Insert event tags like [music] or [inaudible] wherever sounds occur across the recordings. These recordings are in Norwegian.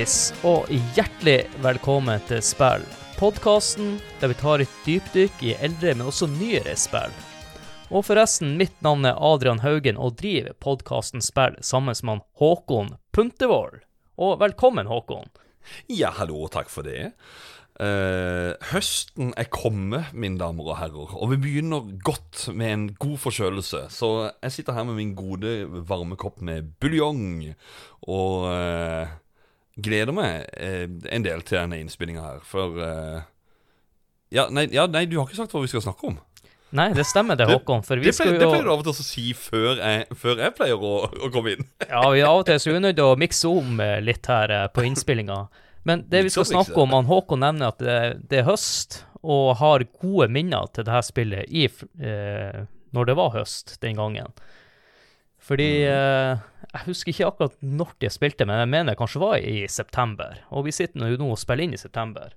Hallais, og hjertelig velkommen til Spill. Podkasten der vi tar et dypdykk i eldre, men også nyere spill. Og forresten, mitt navn er Adrian Haugen og driver podkasten Spill sammen med Håkon Puntervold. Og velkommen, Håkon. Ja, hallo, takk for det. Uh, høsten er kommet, mine damer og herrer, og vi begynner godt med en god forkjølelse. Så jeg sitter her med min gode, varme kopp med buljong og eh, gleder meg eh, en del til denne innspillinga her. For eh, ja nei, ja, nei, du har ikke sagt hva vi skal snakke om. Nei, det stemmer det, Håkon. For vi det, pleier, det pleier du av og til å si før jeg, før jeg pleier å, å komme inn. Ja, vi av og til så er vi nødt til å mikse om eh, litt her eh, på innspillinga. Men det vi skal snakke om, han Håkon nevner at det, det er høst, og har gode minner til det her spillet i, eh, når det var høst den gangen. Fordi eh, Jeg husker ikke akkurat når de spilte, men jeg mener det kanskje var i september. Og vi sitter nå og spiller inn i september.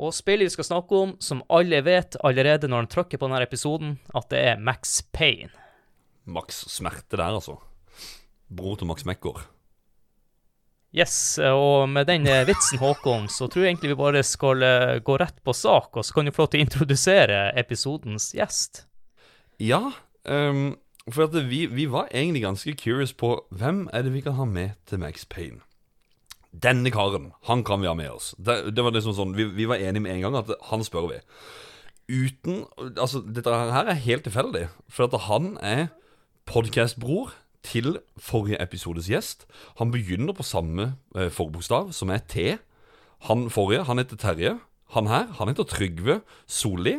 Og spillet vi skal snakke om, som alle vet allerede når de trykker på denne episoden, at det er Max Payne. Max Smerte der, altså. Bror til Max Mekkor. Yes, og med den eh, vitsen, Håkon, så tror jeg egentlig vi bare skal eh, gå rett på sak, og så kan du få lov til å introdusere episodens gjest. Ja, ehm, for at vi, vi var egentlig ganske curious på hvem er det vi kan ha med til Max Payne. Denne karen, han kan vi ha med oss. Det, det var liksom sånn, vi, vi var enige med en gang at han spør vi. Uten Altså, dette her er helt tilfeldig, for at han er podcastbror til forrige episodes gjest. Han begynner på samme eh, forbokstav, som er T. Han forrige, han heter Terje. Han her, han heter Trygve Solli,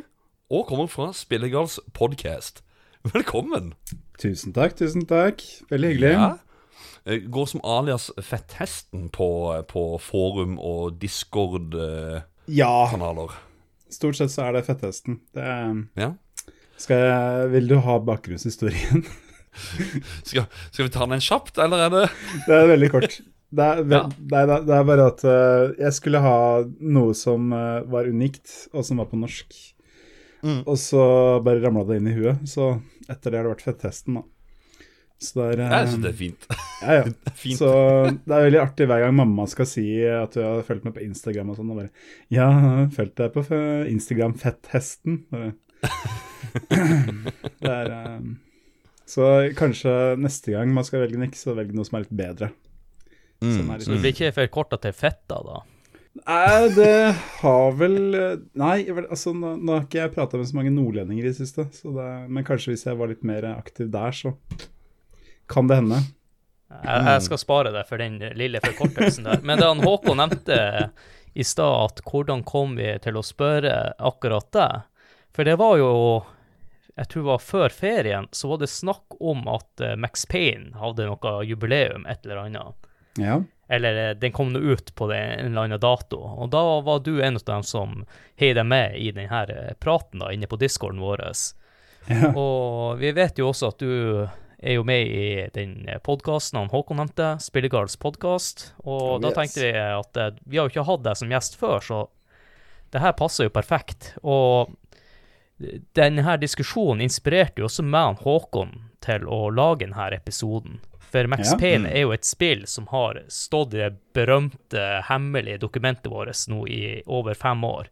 og kommer fra Spillegals podcast. Velkommen! Tusen takk, tusen takk. Veldig hyggelig. Ja. Eh, Går som alias Fetthesten på, på forum og Discord-kanaler. Ja, stort sett så er det fetthesten. Det er, ja. skal jeg, vil du ha bakgrunnshistorien? [laughs] Skal, skal vi ta den kjapt, eller er det [laughs] det er veldig kort. Det er, Ja. det, det er bare at eh, jeg skulle ha noe som eh, var unikt, og som var på norsk. Mm. Og så bare ramla det inn i huet. Så etter det har det vært fetthesten, da. Så det er, eh, Jeg syns det er fint. [laughs] Ja, ja. [laughs] fint. Så det er veldig artig hver gang mamma skal si at hun har fulgt med på Instagram og sånn, og bare Ja, jeg fulgt deg på Instagram, Fetthesten. [laughs] Det er eh, Så kanskje neste gang man skal velge nick, så velg noe som er litt bedre. Mm. Som er litt Så det blir ikke for korta til fetta, da. Nei, det har vel Nei, altså nå, nå har ikke jeg prata med så mange nordlendinger i det siste, så det, men kanskje hvis jeg var litt mer aktiv der, så kan det hende. Jeg, jeg skal spare deg for den lille forkortelsen der. Men det han Håkon nevnte i stad, at hvordan kom vi til å spørre akkurat det? For det var jo Jeg tror det var før ferien, så var det snakk om at eh, Max Payne hadde noe jubileum, et eller annet. Ja. Eller eh, den kom nå ut på en eller annen dato. Og da var du en av dem som heiv deg med i denne eh, praten da, inne på discorden vår. ja. Og vi vet jo også at du er jo med i den podkasten han Håkon nevnte, Spillegards podkast. Og Oh, da yes. tenkte vi at eh, vi har jo ikke hatt deg som gjest før, så det her passer jo perfekt. Og denne diskusjonen inspirerte jo også meg og Håkon til å lage denne episoden. For Max Ja. Payne er jo et spill som har stått i det berømte, hemmelige dokumentet vårt nå i over fem år.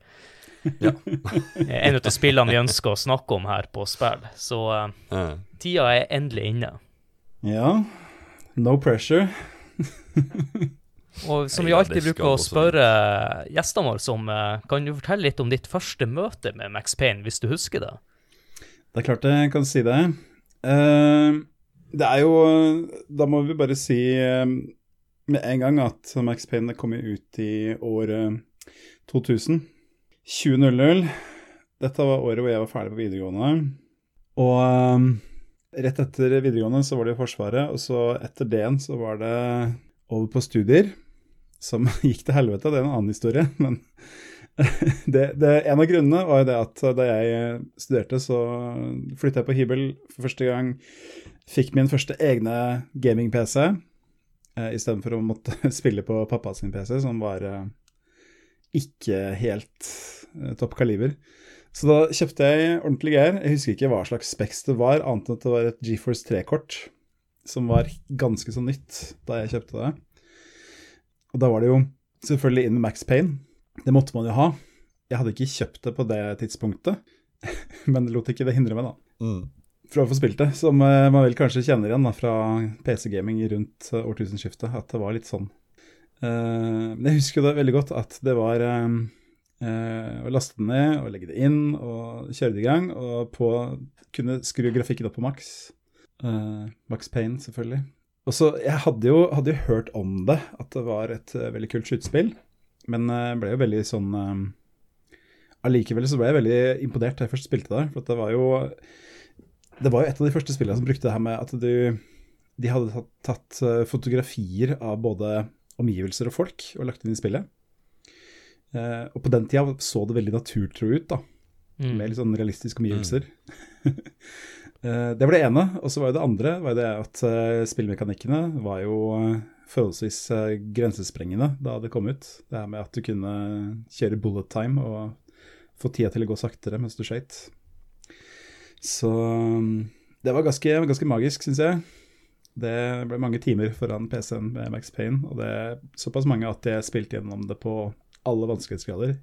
Ja. [laughs] en av spillene vi ønsker å snakke om her på spill. Så uh, tida er endelig inne. ja. No pressure. Og som vi alltid bruker å spørre gjestene våre som eh, Kan du fortelle litt om ditt første møte med Max Payne, hvis du husker det? Det er klart jeg kan si det. Eh, det er jo Da må vi bare si eh, med en gang at Max Payne kom ut i året 2000. 2000. Dette var året hvor jeg var ferdig på videregående. Og eh, rett etter videregående så var det i Forsvaret, og så etter det så var det over på studier. Som [laughs] gikk til helvete, det er en annen historie, [laughs] men [laughs] det, det, en av grunnene var jo det at da jeg studerte, så flytta jeg på hybel for første gang. Fikk min første egne gaming-PC, eh, istedenfor å måtte [laughs] spille på pappa sin PC, som var eh, ikke helt eh, topp kaliber. Så da kjøpte jeg ordentlig greier. Jeg husker ikke hva slags Specs det var, annet enn at det var et GeForce 3-kort, som var ganske så nytt da jeg kjøpte det. Og da var det jo selvfølgelig inn med Max Payne. Det måtte man jo ha. Jeg hadde ikke kjøpt det på det tidspunktet, [laughs] men det lot ikke det hindre meg, da. Mm. Fra å få spilt det, som eh, man vel kanskje kjenner igjen da, fra PC-gaming rundt eh, årtusenskiftet, at det var litt sånn. Eh, Men jeg husker det veldig godt at det var å laste det ned og legge det inn og kjøre det i gang, og på kunne skru grafikken opp på maks. Max Payne, selvfølgelig. Og så, Jeg hadde jo, hadde jo hørt om det, at det var et veldig kult skytespill, men eh, ble jo veldig sånn Allikevel så ble jeg veldig imponert da jeg først spilte det, for det var jo det var jo et av de første spillene som brukte det her med at du De hadde tatt, tatt eh, fotografier av både omgivelser og folk og lagt inn i spillet. Eh, og på den tida så det veldig naturtro ut, da. Mm. Med litt sånn realistiske omgivelser. [laughs] Eh, det var det ene. Og så var jo det andre var jo det at eh, spillmekanikkene var jo forholdsvis grensesprengende da det kom ut. Det her med at du kunne kjøre bullet time og få tida til å gå saktere mens du skøyt. Så um, det var ganske, ganske magisk, syns jeg. Det ble mange timer foran PC-en med Max Payne, og det er såpass mange at jeg spilte gjennom det på alle vanskelighetsgrader,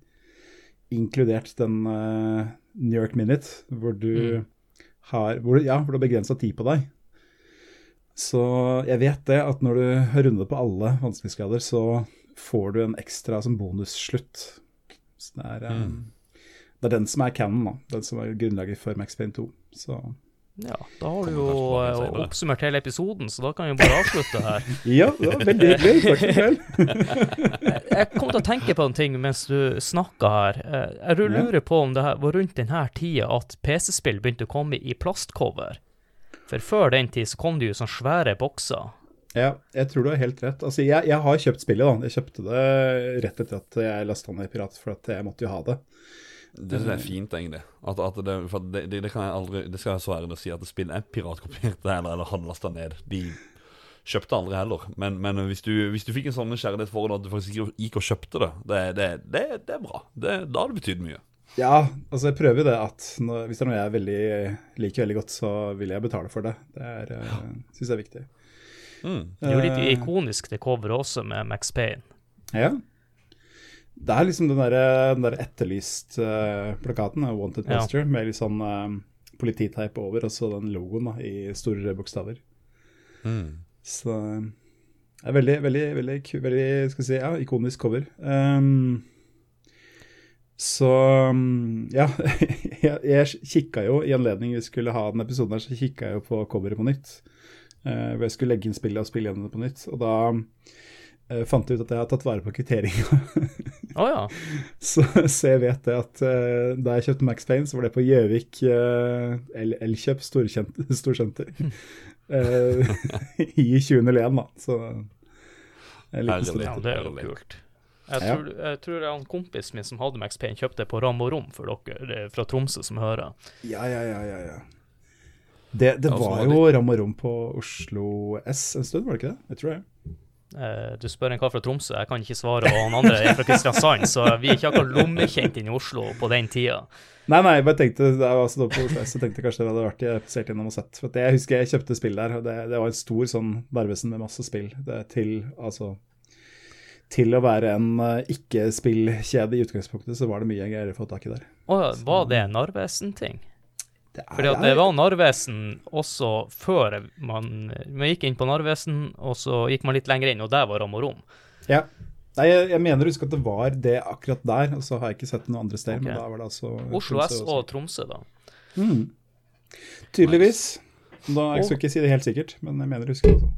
inkludert den uh, New York Minute, hvor du Mm. har hvor, Ja, hvor du har begrensa tid på deg. Så jeg vet det at når du har rundet på alle vanskelighetsgrader, så får du en ekstra som bonusslutt. Så det er, um, det er den som er canon, da. Den som er grunnlaget for Max Payne 2. Så Ja, da har du jo eh, oppsummert hele episoden, så da kan vi bare avslutte her. [laughs] ja, det var veldig hyggelig. Takk for kveld. [laughs] Jeg kom til å tenke på en ting mens du snakka her. Eh, Jeg lurer på om det var rundt denne tida at PC-spill begynte å komme i plastcover. For før den tid så kom det jo sånne svære bokser. Ja, jeg tror du har helt rett. Altså, jeg, jeg har kjøpt spillet, da. Jeg kjøpte det rett etter at jeg lasta ned Pirat, for at jeg måtte jo ha det. Det synes jeg er fint, egentlig. At, at det, for det, det, det kan jeg aldri Det skal jeg så ærlig å si at det spill er piratkopiert eller, eller handlasta ned. De kjøpte aldri heller. Men, men hvis, du, hvis du fikk en sånn kjærlighet for det, at du faktisk gikk og- gikk og kjøpte det, det, det, det, det er bra. Det, da har det betydd mye. Ja, altså jeg prøver jo det at når, hvis det er noe jeg veldig, liker veldig godt, så vil jeg betale for det. Det er, ja. syns jeg er viktig. Mm. Det er jo litt Eh, ikonisk det coveret også, med Max Payne. Ja. Det er liksom den der, der etterlyst eh, plakaten, uh, Wanted Ja. Med litt sånn uh, polititeip over, og så den logoen da, i store bokstaver. Mm. Så eh, det er veldig, veldig, veldig, veldig skal vi si, ja, ikonisk cover. Um, så um, ja, [laughs] jeg, jeg kikka jo i anledning vi skulle ha den episoden her, så kikka jeg jo på coveret på nytt. eh, hvor jeg skulle legge inn spillet og spille gjennom det på nytt. Og da eh, fant ut at jeg har tatt vare på kvitteringa. oh, ja. [laughs] så, så jeg vet det at uh, da jeg kjøpte Max Payne, så var det på Gjøvik uh, Elkjøp [laughs] storsenter. [laughs] I 2001, da. Så en liten Herlig. stund ja, det er jo kult. Jeg tror, jeg tror det er han kompisen min som hadde Max Payne, kjøpte det på Ram og Rom for dere er fra Tromsø som hører. Ja, ja, ja, ja, ja. Det, det Ja, var jo ram og rom på Oslo S en stund, var det ikke det? Jeg tror det. Eh, Du spør en kar fra Tromsø, jeg kan ikke svare, og han andre er fra Kristiansand, så vi er ikke akkurat lommekjent inn i Oslo på den tida. Nei, nei, jeg bare tenkte det var så da på Oslo så tenkte jeg kanskje det hadde vært jeg passert innom og sett. For jeg husker jeg kjøpte spill der, og det, det var en stor sånn Narvesen med masse spill. Det til, altså Til å være en uh, ikke-spillkjede i utgangspunktet, så var det mye greier å få tak i der. Å var det en Narvesen-ting? Er- Fordi at det var Narvesen også før man, man gikk inn på Narvesen, og så gikk man litt lenger inn, og der var Ram og Rom. Ja. Nei, jeg, jeg mener å huske at det var det akkurat der, og så har jeg ikke sett det noen andre steder. Okay. Men da var det altså Oslo S og. Tromsø, da. Mm. Tydeligvis. Da, jeg skal ikke si det helt sikkert, men jeg mener å huske det også.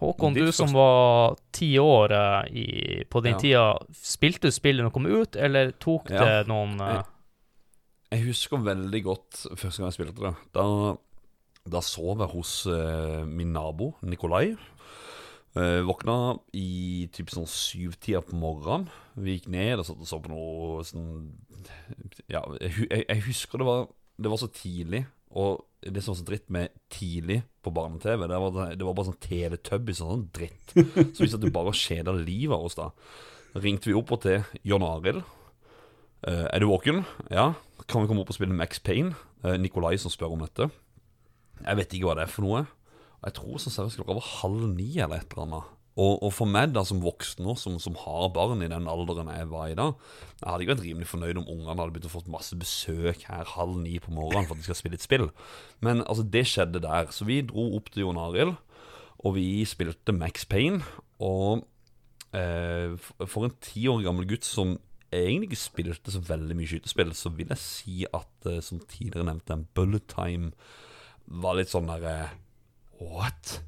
Håkon, du som var ti år eh, i, på den Ja. tida, spilte du spillet når det kom ut, eller tok Ja. det noen eh, Jeg husker veldig godt første gang jeg spilte det. Da, da sov jeg hos eh, min nabo Nikolai. Eh, våkna i typ sånn syvtida på morgenen. Vi gikk ned og satt og så på noe sånn Ja, jeg, jeg, husker det var, det var så tidlig. Og det som var så dritt med tidlig på barne-TV, det det var bare sånn Teletubbies og sånn dritt. Så vi satt jo bare og kjeda livet av oss. Da ringte vi opp og til John Arild. Eh, er du våken? Ja. Kan vi komme opp og spille Max Payne? Eh, Nikolai som spør om dette. Jeg vet ikke hva det er for noe. Jeg tror så seriøst klokka var halv ni eller et eller annet. Og, og for meg da som voksen nå, som, som har barn i den alderen jeg var i da, jeg hadde ikke vært rimelig fornøyd om ungene hadde begynt å fått masse besøk her halv ni på morgenen for at de skal spille et spill. Men altså, det skjedde der. Så vi dro opp til Jon Arild, og vi spilte Max Payne. Og eh, for en ti år gammel gutt som egentlig ikke spilte så veldig mye skytespill, så vil jeg si at, eh, som tidligere nevnt, en bullet time var litt sånn derre What?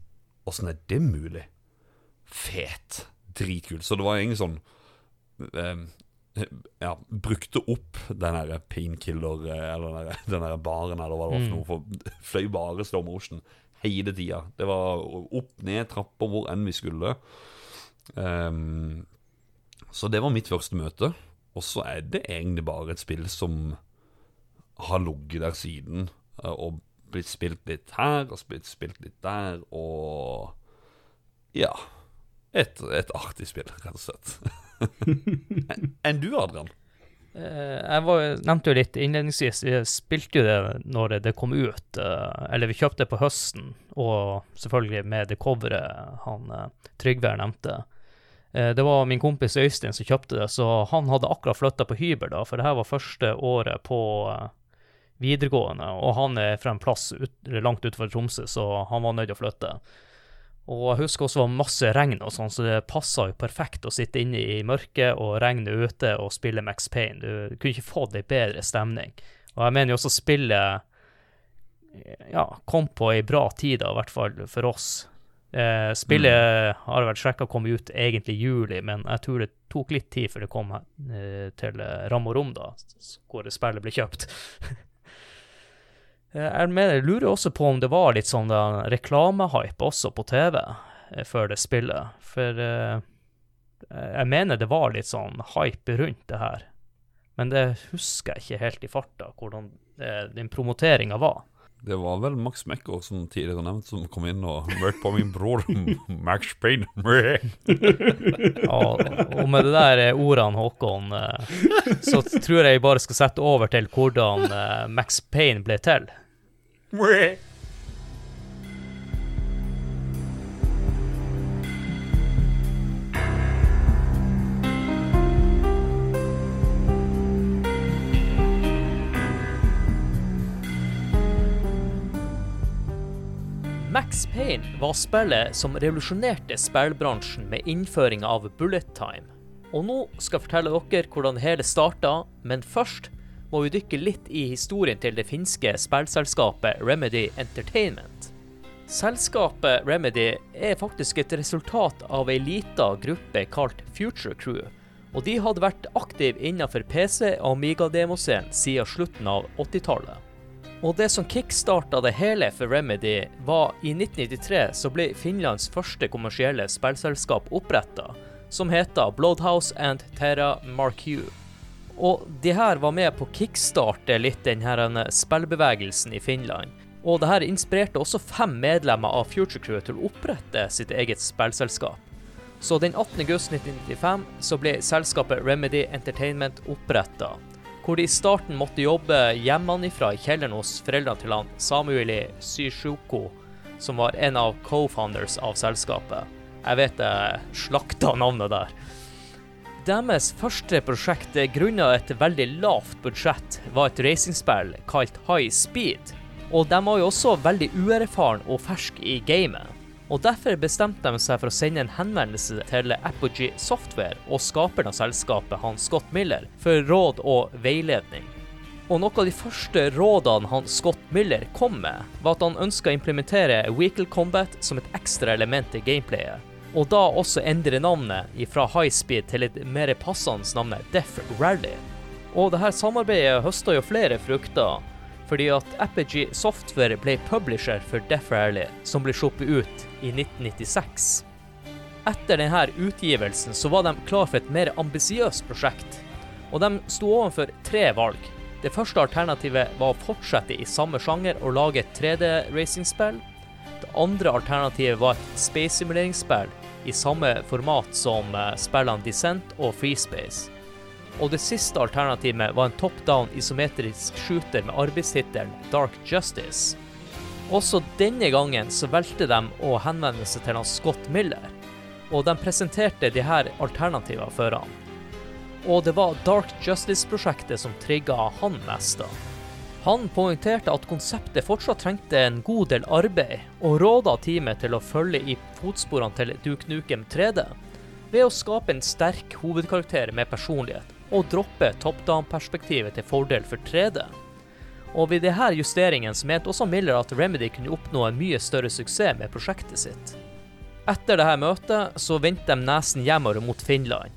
Åssen er det mulig? Fet. Dritkult. Så det var egentlig sånn eh, Ja, brukte opp den derre painkiller eh, Eller den der, [laughs] den der baren eller hva det var for noe. For [laughs] fløy bare slow motion hele tida. Det var opp, ned trapper, hvor enn vi skulle. Um, så det var mitt første møte. Og så er det egentlig bare et spill som har ligget der siden, eh, og blitt spilt litt her og blitt spilt litt der, og ja et, et artig spill, rett og slett. [laughs] Enn du, Adrian? Eh, Jeg var, nevnte jo litt innledningsvis, jeg spilte jo det når det kom ut. eh, Eller vi kjøpte det på høsten, og selvfølgelig med det coveret han Trygve nevnte. Eh, Det var min kompis Øystein som kjøpte det, så han hadde akkurat flytta på hybel, da, for det her var første året på eh, videregående, og han er fra en plass ut, langt utenfor Tromsø, så han var nødt til å flytte. Og jeg husker også det var masse regn og sånn, så det passa jo perfekt å sitte inne i mørket og regne ute og spille Max Payne. Du kunne ikke fått ei bedre stemning. Og jeg mener jo også spillet ja, kom på ei bra tid, da, i hvert fall for oss. Eh, spillet har vært sjekka kom ut egentlig i juli, men jeg tror det tok litt tid før det kom eh, til eh, ram og rom, da, hvor spillet ble kjøpt. [laughs] Eh, Jeg mener, jeg lurer også på om det var litt sånn reklamehype også på TV eh, før det spillet. For eh, jeg mener det var litt sånn hype rundt det her. Men det husker jeg ikke helt i farta, hvordan den promoteringa var. Det var vel Max Mekker, som tidligere nevnt, som kom inn og mørkte på min bror [laughs] Max Payne. [laughs] Ja, og med det der eh, ordene, Håkon, eh, så tror jeg bare skal sette over til hvordan eh, Max Payne ble til. Max Payne var spillet som revolusjonerte spillbransjen med innføringa av bullet time. Og nå skal jeg fortelle dere hvordan det hele starta, men først må vi dykke litt i historien til det finske spillselskapet Remedy Entertainment. Selskapet Remedy er faktisk et resultat av ei lita gruppe kalt Future Crew, og de hadde vært aktive innenfor PC- og Amiga-demoscenen siden slutten av 80-tallet. Og det som kickstarta det hele for Remedy, var i 1993 så ble Finlands første kommersielle spillselskap oppretta, som heter Bloodhouse and Terra Mark U. Og de her var med på å kickstarte litt denne eh, spillbevegelsen i Finland. Og det her inspirerte også fem medlemmer av Future Crew til å opprette sitt eget spillselskap. Så den 18. august 1995 så ble selskapet Remedy Entertainment oppretta, hvor de i starten måtte jobbe hjemmefra i kjelleren hos foreldrene til han Samueli Syshuko, som var en av co-founders av selskapet. Jeg vet jeg slakta navnet der. Deres første prosjekt, grunnet et veldig lavt budsjett, var et racingspill kalt High Speed. Og de var jo også veldig uerfaren og fersk i gamet. Og Derfor bestemte de seg for å sende en henvendelse til Apogee Software og skaperen av selskapet, han Scott Miller, for råd og veiledning. Og noe av de første rådene han Scott Miller kom med, var at han ønska å implementere Weekle Combat som et ekstra element i gameplayet. Og da også endre navnet fra High Speed til et mer passende navn Death Rally. Og dette samarbeidet høsta jo flere frukter, fordi at Apogee Software ble publisher for Death Rally, som ble sluppet ut i 1996. Etter denne utgivelsen så var de klar for et mer ambisiøst prosjekt, og de sto overfor tre valg. Det første alternativet var å fortsette i samme sjanger og lage et 3D-racingspill. Det andre alternativet var et space-simuleringsspill i samme format som eh, spillene Descent og Freespace. Og det siste alternativet var en top down isometrisk shooter med arbeidstittelen Dark Justice. Også denne gangen så valgte de å henvende seg til han Scott Miller. og de presenterte de her alternativene for han. Og det var Dark Justice-prosjektet som trigga han mest. da. Han poengterte at konseptet fortsatt trengte en god del arbeid, og råda teamet til å følge i fotsporene til Duke Nukem 3D ved å skape en sterk hovedkarakter med personlighet, og droppe top down-perspektivet til fordel for 3D. Og ved disse justeringene mente også Miller at Remedy kunne oppnå en mye større suksess med prosjektet sitt. Etter dette møtet så vendte de nesen hjemover mot Finland,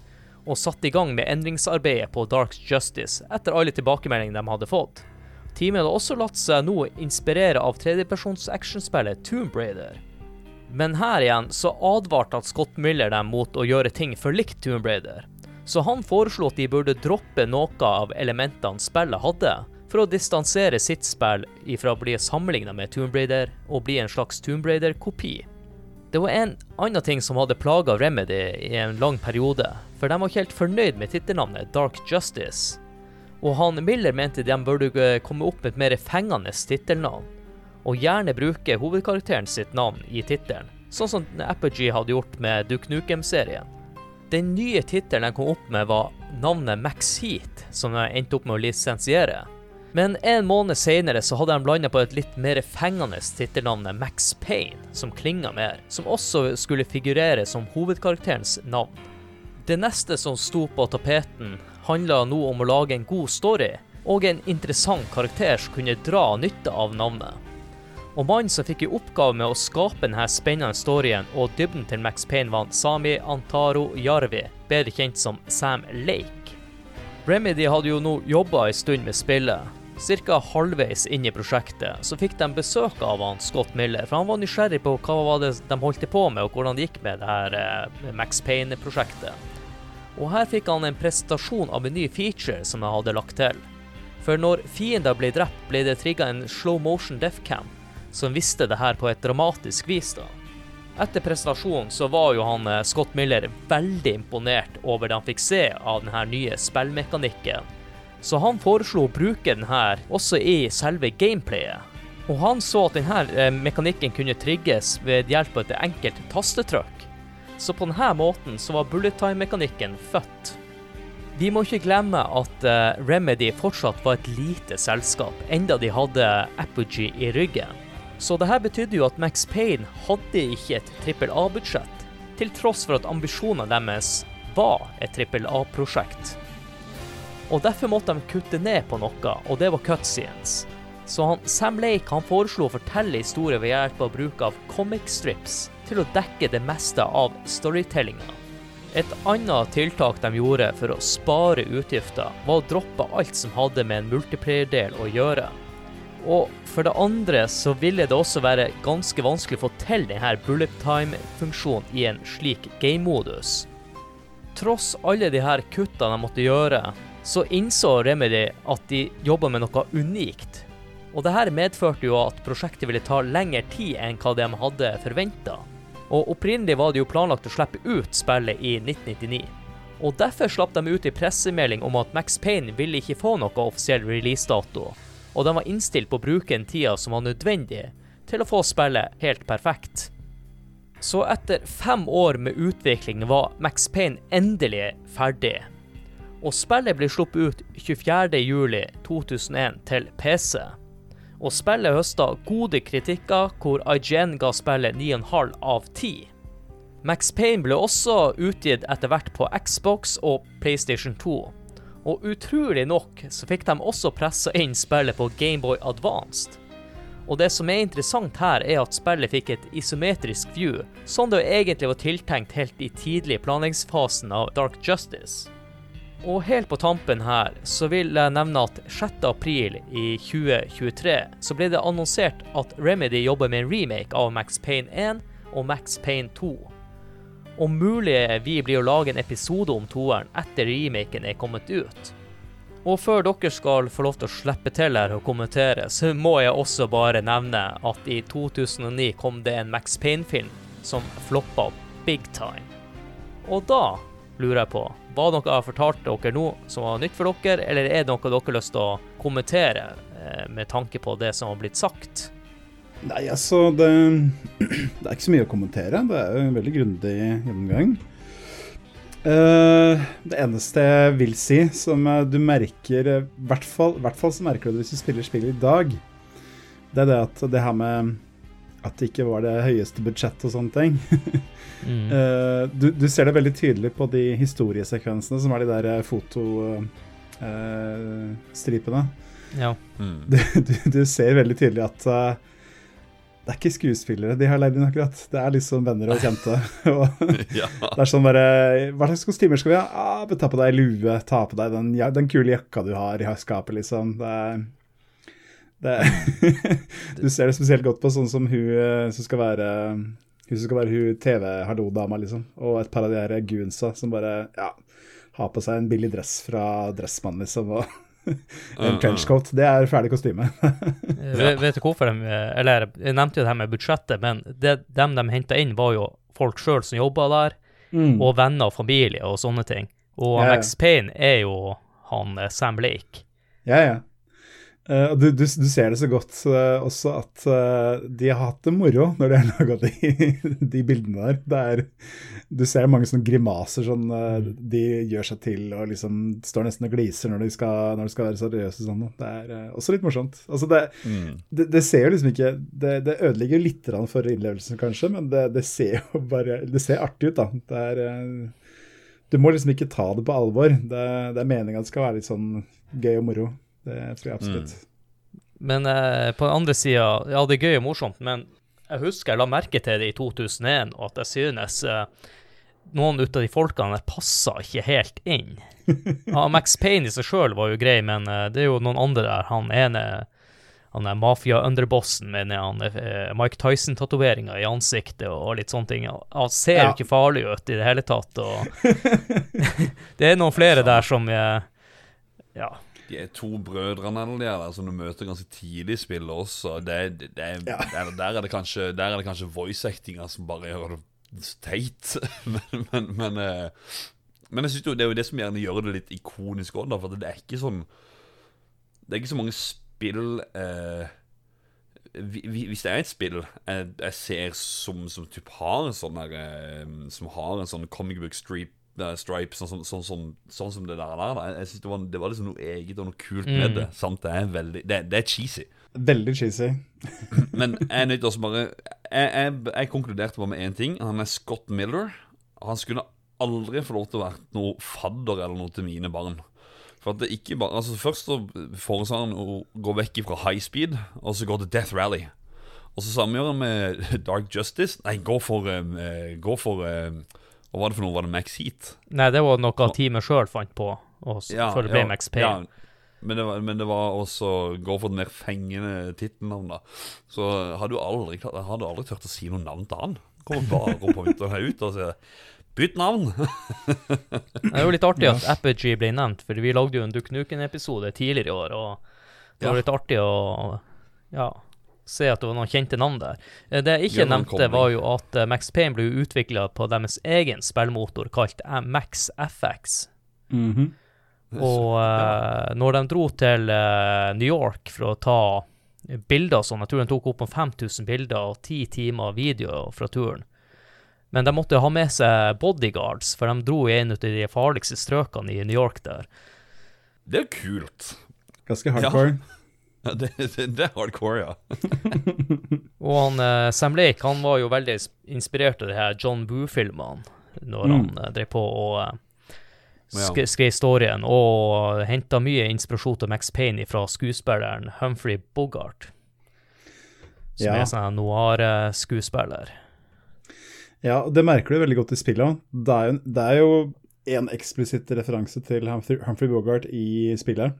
og satte i gang med endringsarbeidet på Dark Justice etter alle tilbakemeldingene de hadde fått. Teamet hadde også latt seg nå inspirere av tredjepersons actionspillet Tomb Raider. Men her igjen så advarte at Scott Miller dem mot å gjøre ting for likt Tomb Raider. Så han foreslo at de burde droppe noe av elementene spillet hadde, for å distansere sitt spill ifra å bli sammenligna med Tomb Raider og bli en slags Tomb Raider-kopi. Det var en annen ting som hadde plaga Remedy i en lang periode, for de var ikke helt fornøyd med tittelnavnet Dark Justice. Og han Miller mente de burde komme opp med et mer fengende tittelnavn, og gjerne bruke hovedkarakteren sitt navn i tittelen, sånn som Apogee hadde gjort med Duke Nukem-serien. Den nye tittelen de kom opp med, var navnet Max Heat, som de endte opp med å lisensiere. Men en måned senere så hadde de landa på et litt mer fengende tittelnavn, Max Payne, som klinga mer, som også skulle figurere som hovedkarakterens navn. Det neste som sto på tapeten, handla nå om å lage en god story og en interessant karakter som kunne dra nytte av navnet. Og mannen som fikk i oppgave med å skape denne spennende storyen og dybden til Max Payne, var Sami Antaro Jarvi, bedre kjent som Sam Lake. Remedy hadde jo nå jobba en stund med spillet. Cirka halvveis inn i prosjektet så fikk de besøk av han Scott Miller, for han var nysgjerrig på hva de holdt på med, og hvordan det gikk med det her eh, Max Payne-prosjektet. Og her fikk han en presentasjon av en ny feature som jeg hadde lagt til. For når fiender ble drept, ble det trigga en slow motion death cam som visste det her på et dramatisk vis. da. Etter presentasjonen så var jo han eh, Scott Miller veldig imponert over det han fikk se av denne nye spillmekanikken. Så han foreslo å bruke den her også i selve gameplayet. Og han så at denne eh, mekanikken kunne trigges ved hjelp av et enkelt tastetrykk. Så på denne måten så var bullet time-mekanikken født. Vi må ikke glemme at uh, Remedy fortsatt var et lite selskap, enda de hadde Apogee i ryggen. Så det her betydde jo at Max Payne hadde ikke et trippel A-budsjett, til tross for at ambisjonene deres var et trippel A-prosjekt. Og derfor måtte de kutte ned på noe, og det var cutscenes. Så han, Sam Lake han foreslo å fortelle historier ved hjelp av bruk av comic strips til å dekke det meste av storytellinga. Et annet tiltak de gjorde for å spare utgifter, var å droppe alt som hadde med en multiplier-del å gjøre. Og for det andre så ville det også være ganske vanskelig å få til denne bullet time-funksjonen i en slik game-modus. Tross alle de her kutta de måtte gjøre, så innså Remedy at de jobba med noe unikt og det her medførte jo at prosjektet ville ta lengre tid enn hva de hadde forventa. Og opprinnelig var det jo planlagt å slippe ut spillet i 1999. Og derfor slapp de ut i pressemelding om at Max Payne ville ikke få noe offisiell releasedato, og de var innstilt på å bruke den tida som var nødvendig til å få spillet helt perfekt. Så etter fem år med utvikling var Max Payne endelig ferdig. Og spillet ble sluppet ut 24.07.2001 til PC. Og spillet høsta gode kritikker, hvor IGN ga spillet 9,5 av 10. Max Payne ble også utgitt etter hvert på Xbox og PlayStation 2. Og utrolig nok så fikk de også pressa inn spillet på Gameboy Advanced. Og det som er interessant her, er at spillet fikk et isometrisk view, som det egentlig var tiltenkt helt i tidlig planleggingsfasen av Dark Justice. Og helt på tampen her så vil jeg nevne at 6. april i 2023 så ble det annonsert at Remedy jobber med en remake av Max Payne 1 og Max Payne 2. Om mulig vi blir å lage en episode om toeren etter remaken er kommet ut. Og før dere skal få lov til å slippe til her og kommentere, så må jeg også bare nevne at i 2009 kom det en Max Payne-film som floppa big time. Og da lurer jeg på var det noe jeg fortalte dere nå som var nytt for dere, eller er det noe dere har lyst til å kommentere eh, med tanke på det som har blitt sagt? Nei, altså det, [clears throat] det er ikke så mye å kommentere. Det er jo en veldig grundig gjennomgang. Eh, det eneste jeg vil si, som eh, du merker I hvert fall, så merker du det hvis du spiller spillet i dag. Det er det at det her med at det ikke var det høyeste budsjettet og sånne ting. [laughs] Mm. Eh, du, du ser det veldig tydelig på de historiesekvensene som er de der fotostripene. Ja. Mm. [laughs] du, du, du ser veldig tydelig at uh, det er ikke skuespillere de har leid inn, akkurat. Det er liksom venner og kjente. [laughs] ja. det er sånn bare Hva slags kostymer skal vi ha? Ah, ta på deg lue, ta på deg den, ja, den kule jakka du har i skapet, liksom. Det er [laughs] Du ser det spesielt godt på sånn som hun eh, som skal være Hun som skal være hun TV-hallo-dama, liksom. Og et par av de her goonsa som bare ja, har på seg en billig dress fra Dressmann, liksom. og [laughs] en trenchcoat. Det er ferdig kostyme. Vet, vet du hvorfor de Eller jeg nevnte jo det her med budsjettet, men det, dem de henta inn, var jo folk sjøl som jobba der, Mm. og venner og familie og sånne ting. Og Ja, ja. Max Payne er jo han eh, Sam Lake. Ja, ja. Og du, du, du ser det så godt uh, også at uh, de har hatt det moro når de har [laughs] laga de, de bildene der. Det er, du ser mange sånne grimaser sånn eh, de gjør seg til og liksom står nesten og gliser når de skal, når de skal være seriøse. Sånn. Det er også litt morsomt. Altså det, Mm. det, det ser jo liksom ikke Det, det ødelegger jo litt for innlevelsen, kanskje, men det, det ser jo bare Det ser artig ut, da. Det er Du må liksom ikke ta det på alvor. Det, det er meninga det skal være litt sånn gøy og moro. Det tror jeg absolutt. Men eh, på den andre sida, ja, det er gøy og morsomt, men jeg husker jeg la merke til det i 2001, og at jeg synes eh, noen ut av de folkene passa ikke helt inn. [laughs] Ja, Max Payne i seg sjøl var jo grei, men eh, det er jo noen andre der. Han ene han er mafia-underbossen med han, eh, Mike Tyson-tatoveringa i ansiktet og litt sånne ting. Han ser Ja. jo ikke farlig ut i det hele tatt. og [laughs] Det er noen flere der som eh, Ja. De er to brødrene eller de er der som du møter ganske tidlig i spillet også. Det, det, det, Ja. der, der, er det kanskje, der er det kanskje voice-actinga som bare gjør det teit. [laughs] men, men, men, eh, men jeg synes jo det er jo det som gjerne gjør det litt ikonisk òg, for det er ikke sånn Det er ikke så mange spill eh, vi- vi- Hvis det er et spill jeg, jeg ser som, som typ har en sånn eh, Som har en sånn comic book strip, eh, stripe, sånn, sånn, sånn, sånn, som det der. der. Jeg, synes det, var, det var liksom noe eget og noe kult med Mm. det. Samt det er veldig Det, det er cheesy. Veldig cheesy. [laughs] Men jeg er nødt til å bare jeg, jeg, jeg konkluderte bare med én ting. Han er Scott Miller. Han skulle aldri få lov til å være noe fadder eller noe til mine barn. For at det ikke bare Altså Først så foreslår han å gå vekk fra high speed, og så gå til Death Rally. Og så samme gjør han med [laughs] Dark Justice. Nei, gå for eh, Gå for eh, Hva var det for noe? Var det Max Heat? Nei, det var noe teamet sjøl fant på, også, ja, før det ble Max Payne. Men, det var, men det var også gå for den mer fengende tittelnavn, da. Så hadde du aldri, hadde aldri turt å si noe navn til han. Kommer bare opp og her ut og sier Bytt navn! [laughs] Det er jo litt artig at Apogee ble nevnt, for vi lagde jo en Duck Nuken-episode tidligere i år, og det var litt artig å ja, se at det var noen kjente navn der. Eh, Det jeg ikke nevnte, var jo at eh, Max Payne ble utvikla på deres egen spillmotor kalt Max FX. Mhm. Og eh, når de dro til New York for å ta bilder sånn, jeg tror de tok opp om 5000 bilder og 10 timer video fra turen. Men de måtte ha med seg bodyguards, for de dro i en av de farligste strøkene i New York der. Det er kult. Ganske hardcore. Ja, det, det, det er hardcore, ja. [laughs] Og han, eh, Sam Lake han var jo veldig inspirert av de her John Boo-filmene når Mm. han eh, drev på og eh, sk skrev storyen, og henta mye inspirasjon til Max Payne fra skuespilleren Humphrey Bogart, som Ja. er sånn noir-skuespiller. Ja, det merker du veldig godt i spillet. Det er jo- det er jo en eksplisitt referanse til Humphrey, Humphrey Bogart i spillet.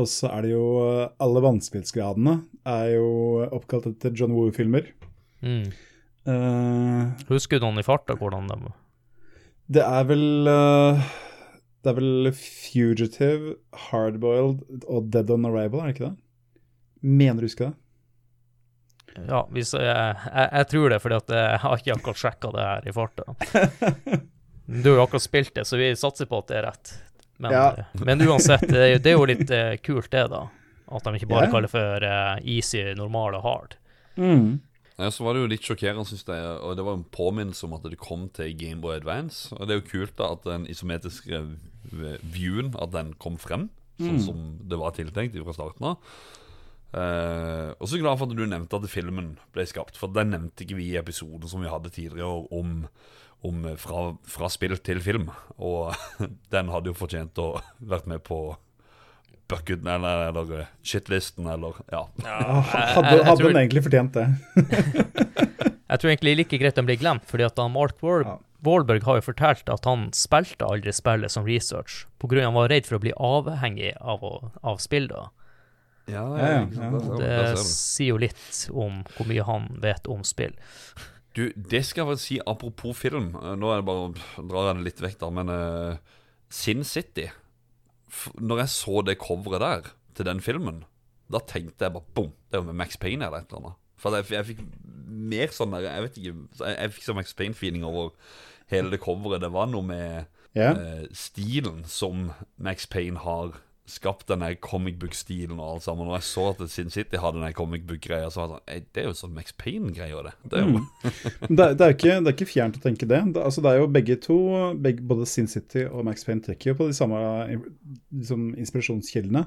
Og så er det jo Alle vanskelighetsgradene er jo oppkalt etter John Woo-filmer. Mm. Uh, Husker du noen i farta hvordan de det er vel uh, Det er vel Fugitive, Hardboiled og Dead on Arrival, er det ikke det? Mener du husker det? Ja, hvis, jeg, jeg, jeg tror det, fordi jeg har ikke akkurat sjekka det her i farta. [laughs] Du har jo akkurat spilt det, så vi satser på at det er rett. Men, Ja. men uansett, det er, jo- det er jo litt eh, kult, det, da. At de ikke bare yeah. kaller for eh, easy, normal og hard. Mm. Ja, så var det jo litt sjokkerende, syns jeg. Og det var en påminnelse om at det kom til Gameboy Advance. Og det er jo kult da at den isometriske viewen At den kom frem, sånn Mm. som det var tiltenkt fra starten av. Uh, og så glad for at du nevnte at filmen ble skapt, for den nevnte ikke vi i episoden som vi hadde tidligere om, om fra, fra spill til film. Og [laughs] den hadde jo fortjent å [laughs] vært med på bucketen eller, eller eh, shitlisten eller Ja. ja jeg- Hadde, jeg hadde tror- den egentlig fortjent det? [laughs] Jeg tror egentlig like greit den blir glemt, fordi at Mark Wahl- Ja. Wahlberg har jo fortalt at han spilte aldri spillet som research, av han var redd for å bli avhengig av, å, av spill. da. Ja, Ja, ja, ja. Der Det sier jo litt om hvor mye han vet om spill. Du, det skal jeg vel si apropos film. Eh, Nå er det bare drar jeg det litt vekk, da, men uh, Sin City F Når jeg så det coveret der til den filmen, da tenkte jeg bare bom, det er jo med Max Payne eller et eller annet. For jeg, jeg fikk mer sånn der Jeg vet ikke Jeg, jeg fikk sånn Max Payne-feeling over hele det coveret. Det var noe med yeah. uh, stilen som Max Payne har skapt, denne comic book-stilen og alt sammen. Og jeg så at Sin City hadde den comic book-greia, så var jeg sånn «Ei, Det er jo sånn Max Payne-greier, det. Det er jo mm. Det, er- det, er ikke, det er ikke fjernt å tenke det. det, altså, det er jo begge to, begge, både Sin City og Max Payne trekker jo på de samme liksom, inspirasjonskildene.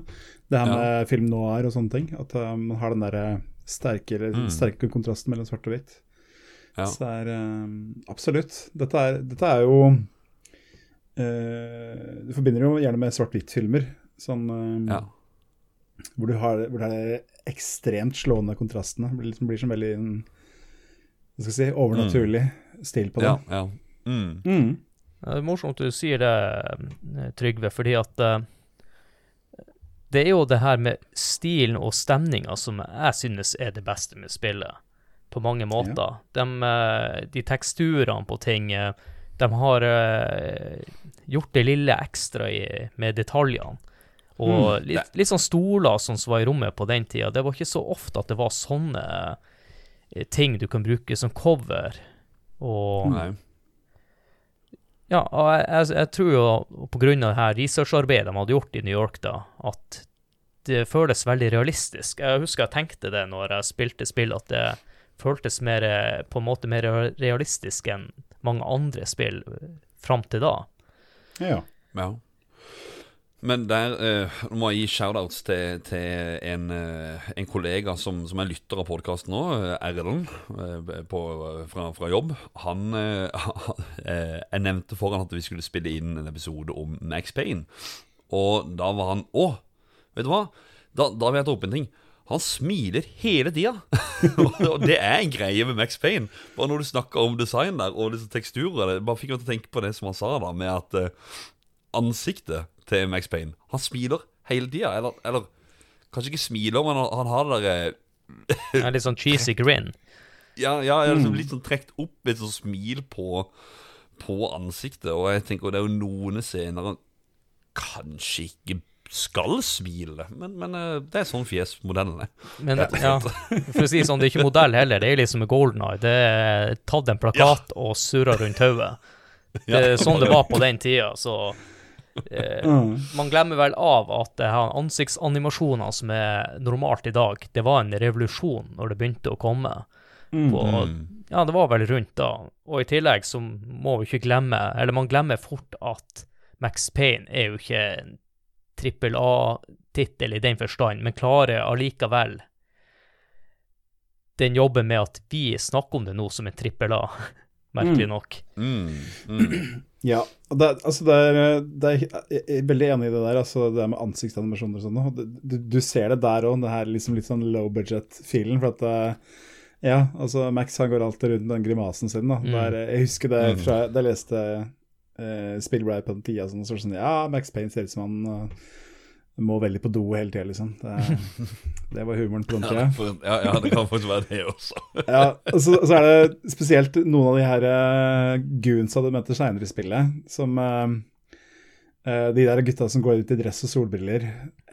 Det her Ja. med film noir og sånne ting. At uh, man har den der sterke, Mm. sterke kontrasten mellom svart og hvitt. Ja. Så det er uh, absolutt. Dette er, dette er jo Uh, Du forbinder jo gjerne med svart-hvitt-filmer. Sånn um, ja. hvor, du har, hvor det er ekstremt slående kontrastene. Det blir, liksom, blir som veldig en, hva skal jeg si, overnaturlig stil på det. Ja, ja. Mm. Mm. Det er morsomt du sier det, eh, Trygve, fordi at uh, det er jo det her med stilen og stemninga som jeg synes er det beste med spillet, på mange måter. De, eh, de teksturene på ting, de har gjort det lille ekstra i, med detaljene. Og Mm. litt, litt sånn stoler sånn som var i rommet på den tida. Det var ikke så ofte at det var sånne eh, ting du kan bruke som cover. Og Nei. ja, og jeg, jeg, jeg tror jo på grunn av det her researcharbeidet de hadde gjort i New York, da, at det føles veldig realistisk. Jeg husker jeg tenkte det når jeg spilte spill, at det føltes mer, eh, på en måte mer realistisk enn mange andre spill eh, fram til da. Ja. Ja. Men der eh, må jeg gi shoutouts til, til en, eh, en kollega som, som er lytter av podkasten nå, eh, Erlend eh, fra, fra jobb. Han eh, [laughs] eh, Jeg nevnte for han at vi skulle spille inn en episode om Max Payne. Og da var han Å, vet du hva? Da, da vil jeg ta opp en ting. Han smiler hele tida. [laughs] og det er en greie med Max Payne. Bare når du snakker om design der og disse teksturer bare fikk meg til å tenke på det som han sa, da, med at ansiktet til Max Payne Han smiler hele tida. Eller, eller kanskje ikke smiler, men han, han har det derre Ja, litt sånn cheesy [laughs] grin. Ja, ja liksom, litt sånn trukket opp et sånt smil på, på ansiktet. Og jeg tenker det er jo noen scener han kanskje ikke skal smile, men, men eh, det er sånn fjesmodellen er. Men ja, for å si sånn, det er ikke modell heller. Det er liksom Golden Eye. Det er tatt en plakat og surra rundt hodet. [laughs] Det er sånn det var på den tida, så eh, Mm. Man glemmer vel av at det her ansiktsanimasjoner som er normalt i dag, det var en revolusjon når det begynte å komme. Mm. På, Mm. Ja, det var vel rundt da. Og i tillegg så må vi ikke glemme, eller man glemmer fort at Max Payne er jo ikke en trippel A-tittel i den forstand, men klarer allikevel den jobben med at vi snakker om det nå som en trippel A, merkelig Mm. nok. Mm. Mm. [clears throat] Ja. det, altså det er, det er, jeg er veldig enig i det der, altså det med ansiktsanimasjoner og sånn. Du, du ser det der òg, det her liksom litt sånn low budget-feelen. For at eh, Ja, altså Max han går alltid rundt den grimasen sin. da. Mm. Der, jeg husker det Mm. fra da jeg leste uh, Spillbride på den tida, sånn, sånn Ja, Max Payne ser ut som han eh, må veldig på do hele tida, liksom. Det, [laughs] det var humoren på den Ja, tida. ja, ja, det kan faktisk være det også. [laughs] Ja, og så, så er det spesielt noen av de her uh, goonsa du møter seinere i spillet, som uh, De der gutta som går ut i dress og solbriller.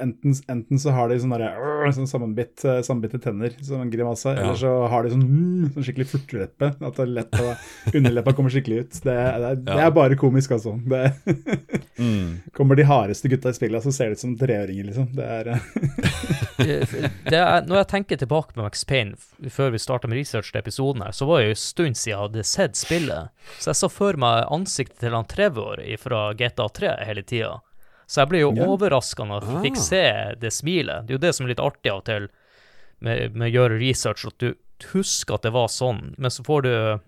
Enten, enten så har de sånne, der, øh, sånn sammenbitt, eh, sammenbitte tenner som en grimase, Ja. eller så har de sånn, mm, sånn skikkelig furteleppe. At det er lett å, [laughs] underleppa kommer skikkelig ut. Det, det, det Ja. er bare komisk, altså. Det, [laughs] Mm. Kommer de hardeste gutta i spillet, så ser det ut som treåringer, liksom. Det er [laughs] det er, når jeg tenker tilbake på Max Payne, før vi starta med research til episoden her, så var det jo en stund siden jeg hadde sett spillet. Så jeg så for meg ansiktet til han Trevor fra GTA 3 hele tida. Så jeg ble jo Ja. overraska når jeg fikk Ah. se det smilet. Det er jo det som er litt artig av og til med, med å gjøre research, at du husker at det var sånn, men så får du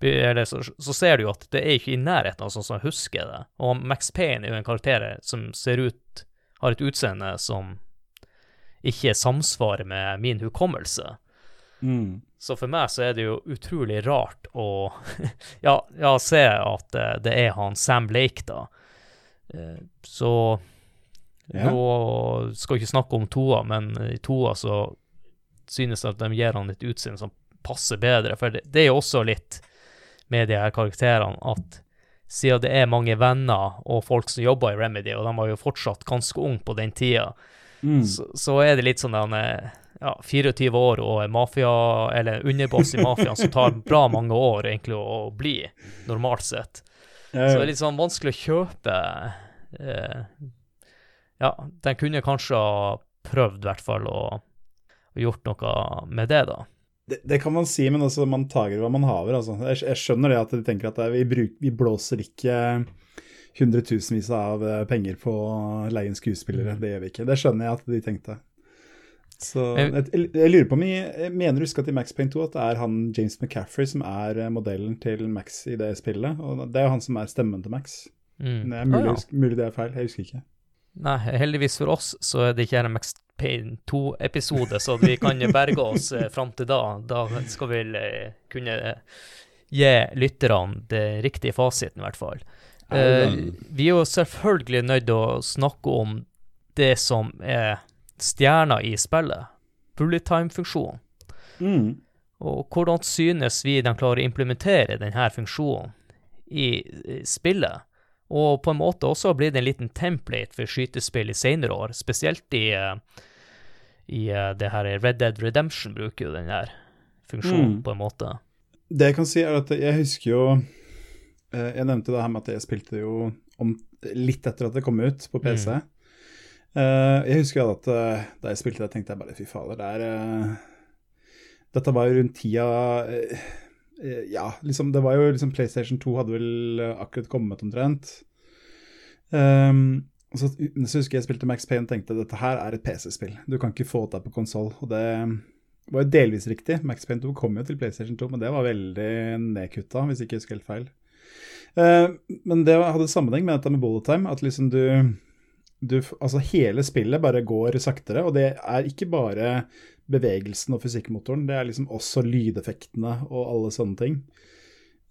eller så, så ser du jo at det er ikke i nærheten av sånn som jeg husker det. Og Max Payne er jo en karakter som ser ut Har et utseende som ikke samsvarer med min hukommelse. mm. Så for meg så er det jo utrolig rart å [laughs] ja, ja, se at eh, det er han Sam Blake, da. Eh, Så Ja. nå skal vi ikke snakke om toa, men i toa så synes jeg at de gir han et utseende som passer bedre. For det, det er jo også litt med de her karakterene at siden det er mange venner og folk som jobber i Remedy, og de var jo fortsatt ganske unge på den tida, Mm. så, så er det litt sånn den eh, ja, 24 år og en mafia, eller underboss i mafiaen som tar bra mange år egentlig å bli, normalt sett. Så det er litt sånn vanskelig å kjøpe eh, Ja, den kunne kanskje ha prøvd, i hvert fall, å å gjort noe med det, da. det, det kan man si, men altså, man tager hva man haver. Altså. Jeg, jeg skjønner det at de tenker at vi, bruk, vi blåser ikke hundretusenvis av eh, penger på å leie inn skuespillere. Det gjør vi ikke. Det skjønner jeg at de tenkte. Så jeg, jeg lurer på om jeg, mener du huske at i Max Payne 2 at det er han James McCaffrey som er eh, modellen til Max i det spillet. Og det er jo han som er stemmen til Max. Mm. Det er mulig, Ah, ja. mulig det er feil, jeg husker ikke. Nei, heldigvis for oss så er det ikke en Max Payne 2-episode, så vi kan berge oss eh, fram til da. Da skal vi eh, kunne gi lytterne det riktige fasiten, i hvert fall. Uh, vi er jo selvfølgelig nødt til å snakke om det som er stjerna i spillet, bullet time-funksjonen. Mm. Og hvordan synes vi de klarer å implementere denne funksjonen i spillet? Og på en måte også blitt en liten template for skytespill i senere år, spesielt i, eh, i eh, det her Red Dead Redemption bruker jo den funksjonen, Mm. på en måte. Det jeg kan si, er at jeg husker jo eh, Jeg nevnte det her med at jeg spilte jo om, litt etter at det kom ut på PC. Mm. Eh, jeg husker at eh, da jeg spilte det, tenkte jeg bare fy fader, det er eh, Dette var jo rundt tida Ja, liksom, det var jo liksom PlayStation 2 hadde vel akkurat kommet omtrent. Um, så, så husker jeg spilte Max Payne og tenkte dette her er et PC-spill. Du kan ikke få det på konsoll. Og det var jo delvis riktig. Max Payne 2 kom jo til PlayStation 2, men det var veldig nedkutta, hvis ikke jeg husker helt feil. Uh, men det hadde sammenheng med dette med bullet time, at liksom du, du Altså hele spillet bare går saktere, og det er ikke bare bevegelsen og fysikkmotoren, det er liksom også lydeffektene og alle sånne ting.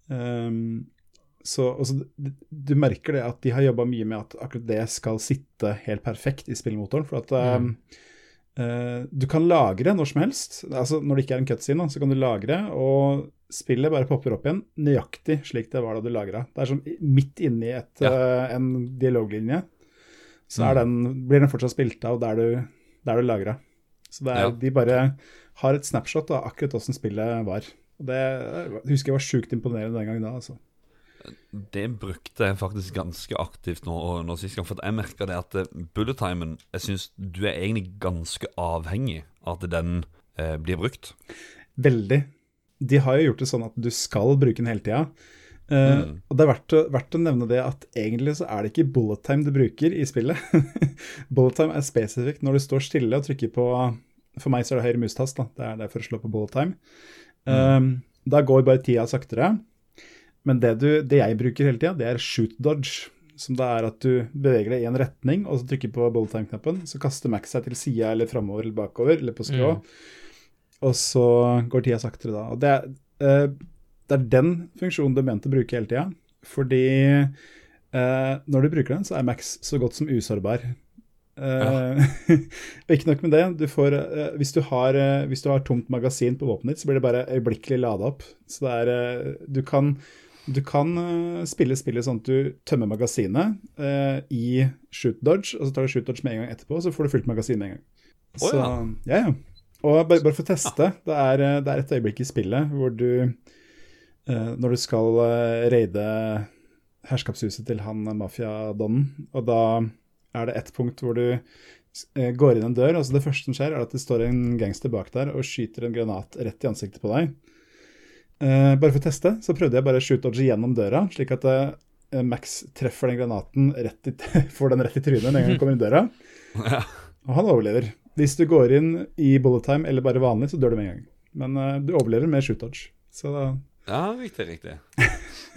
Um, så altså, du, merker det at de har jobba mye med at akkurat det skal sitte helt perfekt i spillmotoren. For at mm. uh, du kan lagre når som helst. Altså Når det ikke er en cutscene, så kan du lagre, og spillet bare popper opp igjen nøyaktig slik det var da du lagra. Det er som midt inni et, Ja. uh, en dialoglinje, så er den, blir den fortsatt spilt av der du, der du lagra. Så det er, Ja. de bare har et snapshot av akkurat åssen spillet var. Og det jeg husker jeg var sjukt imponerende den gangen da. altså. Det brukte jeg faktisk ganske aktivt nå, nå sist gang. For jeg merka det at eh, bullet timen Jeg syns du er egentlig ganske avhengig av at den eh, blir brukt. Veldig. De har jo gjort det sånn at du skal bruke den hele tida. Eh, Mm. Og det er verdt verdt å nevne det at egentlig så er det ikke bullet time du bruker i spillet. [laughs] bullet time er spesifikt når du står stille og trykker på For meg så er det høyre mustast, da. Det er, derfor er for å slå på bullet time. Eh, da går bare tida saktere. Men det, du, det jeg bruker hele tida, det er shoot dodge. Som da er at du beveger deg i en retning, og så trykker på bullet time-knappen. Så kaster Max seg til sida eller framover eller bakover, eller på skrå. Og så går tida saktere da. Og det er, eh, det er den funksjonen du er ment å bruke hele tida. Fordi eh, når du bruker den, så er Max så godt som usårbar. Eh, [laughs] ja. ikke nok med det, du får, eh, hvis, du har, eh, hvis du har tomt magasin på våpenet ditt, så blir det bare øyeblikkelig lada opp. Så det er eh, Du kan, du kan eh, spille spillet sånn at du tømmer magasinet eh, i shoot dodge, og så tar du shoot dodge med en gang etterpå, og så får du fullt magasin med en gang. Så, oh, ja. ja, ja. Og bare, bare for å teste, det er, det er et øyeblikk i spillet hvor du Når du skal eh, raide herskapshuset til han mafiadonnen. Og da er det ett punkt hvor du eh, går inn en dør, og det første som skjer, er at det står en gangster bak der og skyter en granat rett i ansiktet på deg. Eh, bare for å teste, så prøvde jeg bare å shoot-dodge gjennom døra, slik at eh, Max treffer den granaten rett i, [laughs] får den rett i trynet når han kommer inn døra. Og han overlever. Hvis du går inn i bullet time eller bare vanlig, så dør du med en gang. Men eh, du overlever med shoot-dodge. Så da Ja, riktig, riktig.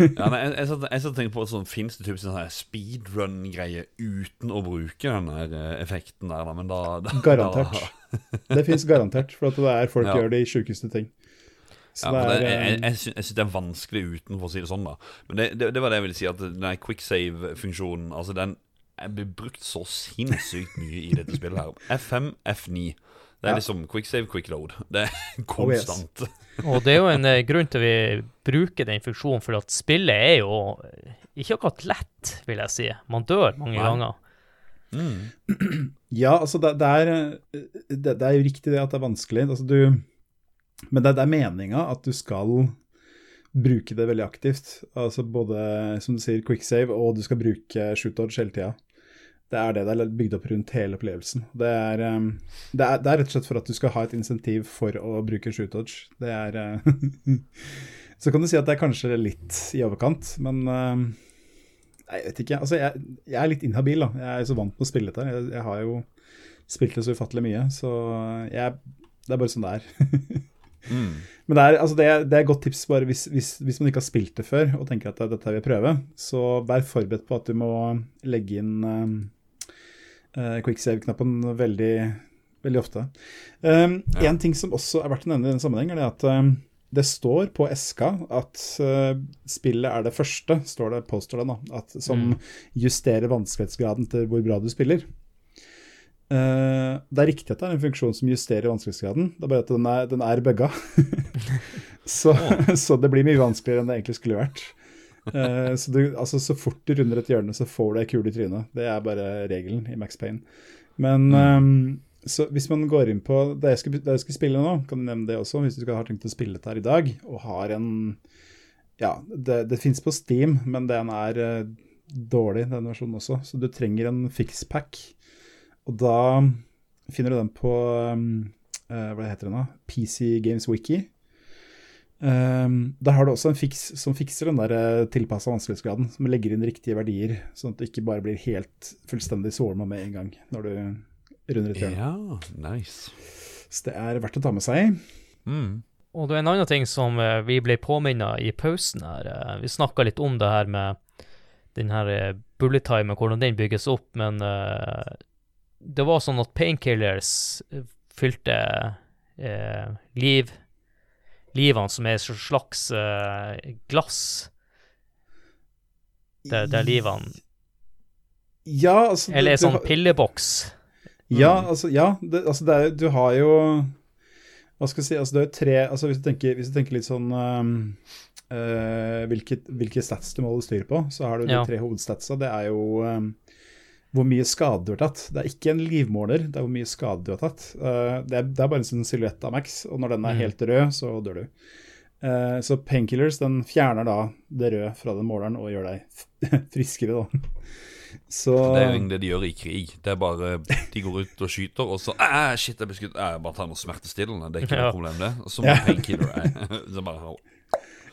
Ja, nei, jeg, jeg, satt- jeg satt og tenkte på sånn, Fins det typisk sånn speedrun-greie uten å bruke den der eh, effekten der, da? Men da, da Garantert. Det fins garantert, for at det er folk Ja. gjør de sjukeste ting. Så Ja, det er jeg jeg, eh, jeg, sy- jeg syns det er vanskelig uten, for å si det sånn. da Men det, det, det var det jeg ville si, at den quicksave-funksjonen Altså den blir brukt så sinnssykt mye i dette spillet her. F5, F9. Det er Ja. liksom quick load. [laughs] Det er Oh, yes. konstant. Og det er jo en eh, grunn til vi bruker den funksjonen, for at spillet er jo eh, ikke akkurat lett, vil jeg si. Man dør mange Nei. ganger. Mm. [clears throat] Ja, altså det, det, er, eh, det, det er jo riktig det at det er vanskelig. Altså du, men det, det er meninga at du skal bruke det veldig aktivt. Altså både, som du sier, quick save, og du skal bruke shoot-dodge hele tida. Det er det det er bygd opp rundt hele opplevelsen. Det er, eh, det, er, det er rett og slett for at du skal ha et insentiv for å bruke shoot-dodge. Det er eh, [laughs] Så kan du si at det er kanskje litt i overkant, men eh, jeg vet ikke. Altså, jeg, jeg er litt inhabil, da. Jeg er så vant med å spille dette. Jeg, jeg har jo spilt det så ufattelig mye, så jeg, det er bare sånn det er. [laughs] Mm. Men det er, altså det, er, det er et godt tips bare hvis, hvis, hvis man ikke har spilt det før og tenker at dette vil jeg prøve, så vær forberedt på at du må legge inn um, uh, quicksave-knappen veldig, veldig ofte. Um, Ja. En ting som også er verdt å nevne i den sammenheng, er det at um, det står på eska at uh, spillet er det første, står det, påstår det da, at, som Mm. justerer vanskelighetsgraden til hvor bra du spiller. Uh, det er riktig at det er en funksjon som justerer vanskelighetsgraden, det er bare at den er, den er bugga. [laughs] så, så det blir mye vanskeligere enn det egentlig skulle vært. Eh, så, du, altså, så fort du runder et hjørne, så får du ei kule i trynet. Det er bare regelen i Max Payne. Men eh, så hvis man går inn på det jeg skal, det jeg skal spille nå, kan du nevne det også, hvis du har tenkt å spille dette her i dag, og har en Ja, det, det fins på Steam, men den er uh, dårlig, den versjonen også, så du trenger en fixpack. Og da finner du den på um, uh, Hva heter den da? PC Games Wiki. Um, da har du også en fiks som fikser den der tilpassa vanskelighetsgraden, som legger inn riktige verdier, sånn at du ikke bare blir helt fullstendig sårma med en gang når du runder et hjørne. Ja, nice. Så det er verdt å ta med seg. Mm. Og det er en annen ting som eh, vi ble påminnet i pausen her. eh, Vi snakka litt om det her med den her eh, bullet time, hvordan den bygges opp, men eh, det var sånn at painkillers eh, fylte eh, liv Livene som er et slags uh, glass, der, der livene Ja, altså Eller en sånn pilleboks. Ja, Mm. altså, ja, det, altså det er, du har jo Hva skal jeg si altså det er tre altså Hvis du tenker, hvis du tenker litt sånn um, uh, hvilke, hvilke stats du må holde styr på, så har du de Ja. tre hovedstatsa. Det er jo um, hvor mye skade du har tatt. Det er ikke en livmåler, det er hvor mye skade du har tatt. Eh, det, er, det er bare en sånn silhuett av Max, og når den er Mm. helt rød, så dør du. Eh, så painkillers den fjerner da det røde fra den måleren og gjør deg [laughs] friskere, da. Så Det er jo egentlig det de gjør i krig. Det er bare De går ut og skyter, og så Æh, Shit, jeg ble skutt. Jeg bare ta noe smertestillende. Det er ikke noe problem, det. Og så må Ja. painkiller jeg. [laughs] Så bare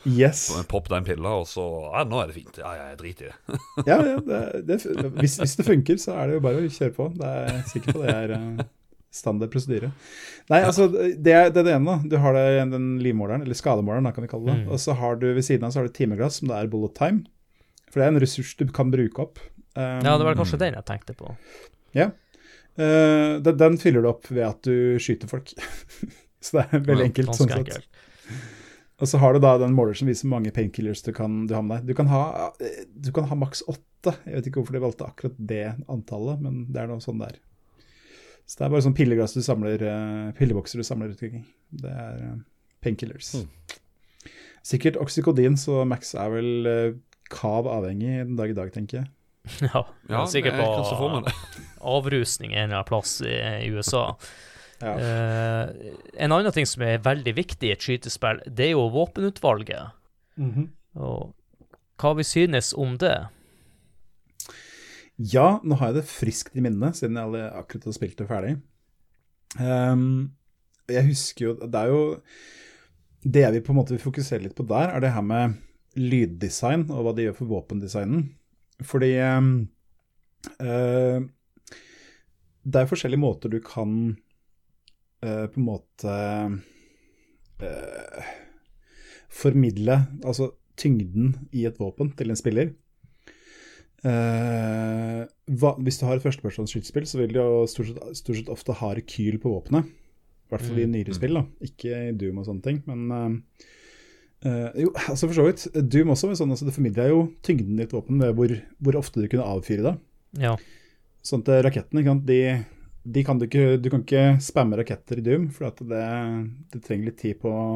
Yes. så Popp den pilla, og så Ja, nå er det fint. Ja, ja, jeg driter i det. [laughs] Ja, ja det, det, hvis, hvis det funker, så er det jo bare å kjøre på. Det er jeg er sikker på det er eh, standard prosedyre. Nei, altså, det er det, er det ene. da. Du har det, den livmåleren, eller skademåleren, da kan vi kalle det. Mm. Og så har du ved siden av så har du timeglass, som det er bullet time. For det er en ressurs du kan bruke opp. Um, Ja, det var kanskje den jeg tenkte på. eh, den, den fyller du opp ved at du skyter folk. [laughs] så det er veldig enkelt. ganske sånn sett. Og så har du da den måler som viser hvor mange painkillers du kan du har med deg. Du kan ha, eh, du kan ha maks åtte. Jeg vet ikke hvorfor de valgte akkurat det antallet, men det er noe sånn der. Så det er bare sånn pilleglass du samler, eh, pillebokser du samler ut. Det er eh, painkillers. Mm. Sikkert oksykodin, så Max er vel uh, kav avhengig den dag i dag, tenker jeg. [laughs] Ja, Ja, sikkert på det. [laughs] avrusning en eller annen plass i USA. Ja. Eh, en annen ting som er veldig viktig i et skytespill, det er jo våpenutvalget. Mhm. Og hva vi synes om det. Ja, nå har jeg det friskt i minnet, siden jeg akkurat har spilt det ferdig. Um, jeg husker jo Det er jo Det jeg vil på en måte fokusere litt på der, er det her med lyddesign, og hva det gjør for våpendesignen. Fordi um, uh, det er forskjellige måter du kan eh, på en måte uh, formidle altså tyngden i et våpen til en spiller. Uh, hva, hvis du har et førstepersons skytespill, så vil du jo stort sett, stort sett ofte ha rekyl på våpenet. I hvert fall i Mm. nyere spill, da. Ikke i Doom og sånne ting. Men eh, jo, altså for så vidt. Doom også, men sånn, altså, det formidla jo tyngden i et våpen ved hvor, hvor ofte du kunne avfyre det. Ja. Sånn at rakettene, de kan du ikke Du kan ikke spamme raketter i Doom, for at det, det trenger litt tid på å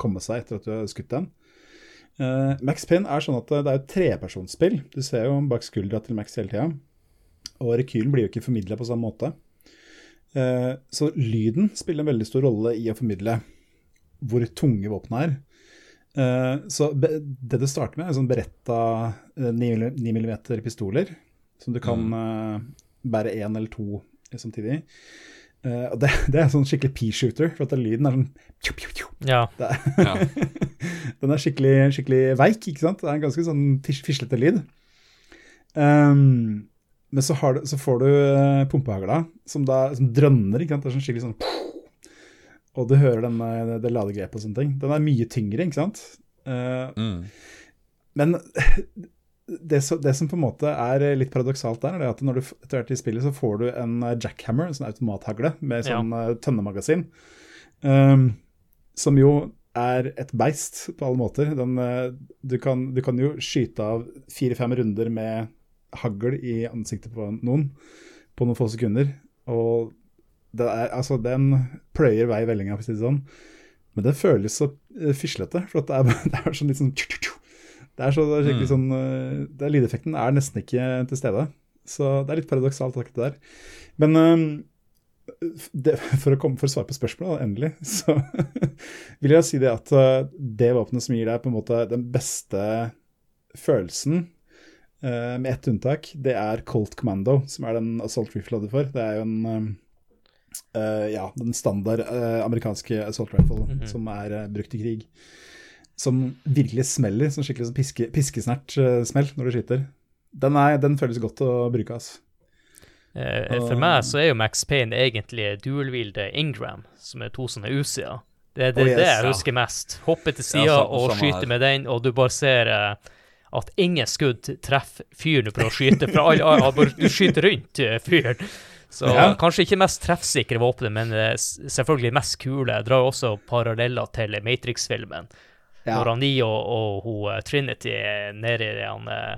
komme seg etter at du har skutt den. Uh, Max Pin er sånn at det er et trepersonsspill. Du ser jo bak skuldra til Max hele tida. Og rekylen blir jo ikke formidla på samme måte. Uh, så lyden spiller en veldig stor rolle i å formidle hvor tunge våpnene er. Uh, så det du starter med, er sånn beretta 9 mm pistoler, som du kan eh, bære én eller to samtidig. Uh, og det, [laughs] det er sånn skikkelig pea-shooter, for at lyden er sånn pju, pju, pju. ja. Det er, Ja. [laughs] Den er skikkelig, skikkelig veik, ikke sant? Det er en ganske sånn fislete lyd. Um, men så, har du, så får du uh, pumpehagla, som, da- som drønner, ikke sant? Det er sånn skikkelig sånn Og du hører den, eh, det ladegrepet og sånne ting. Den er mye tyngre, ikke sant? Uh, Mm. men det, så, det som på en måte er litt paradoksalt der, er at når du etter hvert i spillet så får du en eh, jackhammer, en sånn automathagle med sånn ja. tønnemagasin, um, som jo er et beist på alle måter. Den, eh, du, kan, du kan jo skyte av fire-fem runder med hagl i ansiktet på noen på noen få sekunder, og det er, altså, den pløyer vei vellinga, for å si det sånn. Men det føles så eh, fislete, for at det er, [laughs] det er sånn litt sånn. Det er så det er skikkelig Mm. sånn eh, det er Lydeffekten er nesten ikke til stede. Så det er litt paradoksalt, akkurat det der. Men eh, det, [laughs] for, å komme, for å svare på spørsmålet, endelig, [laughs] så vil jeg si det at eh, det våpenet som gir deg på en måte den beste følelsen, uh, med ett unntak, det er Colt Commando, som er den assault rifle hadde for. Det er jo en eh, ja, den standard uh, amerikanske assault rifle Mhm. som er brukt i krig. Som virkelig smeller, som skikkelig sånn piske, piskesnert eh, smell når du skyter. Den, er, den føles godt å bruke, altså. Eh, Og- For meg så er jo Max Payne egentlig dual-wheeled Ingram, som er to sånne Usia. Det er det, Oh, yes. det jeg Ja. husker mest. Hoppe til sida ja, og skyte med den, og du bare ser eh, at ingen skudd treffer fyren du prøver å skyte. For alle, [laughs] all, du skyter rundt eh, fyren. Så Ja. kanskje ikke mest treffsikre våpenet, men selvfølgelig mest kule. Jeg drar også paralleller til Matrix-filmen. Når han Neo og hun eh, Trinity er nede i den eh,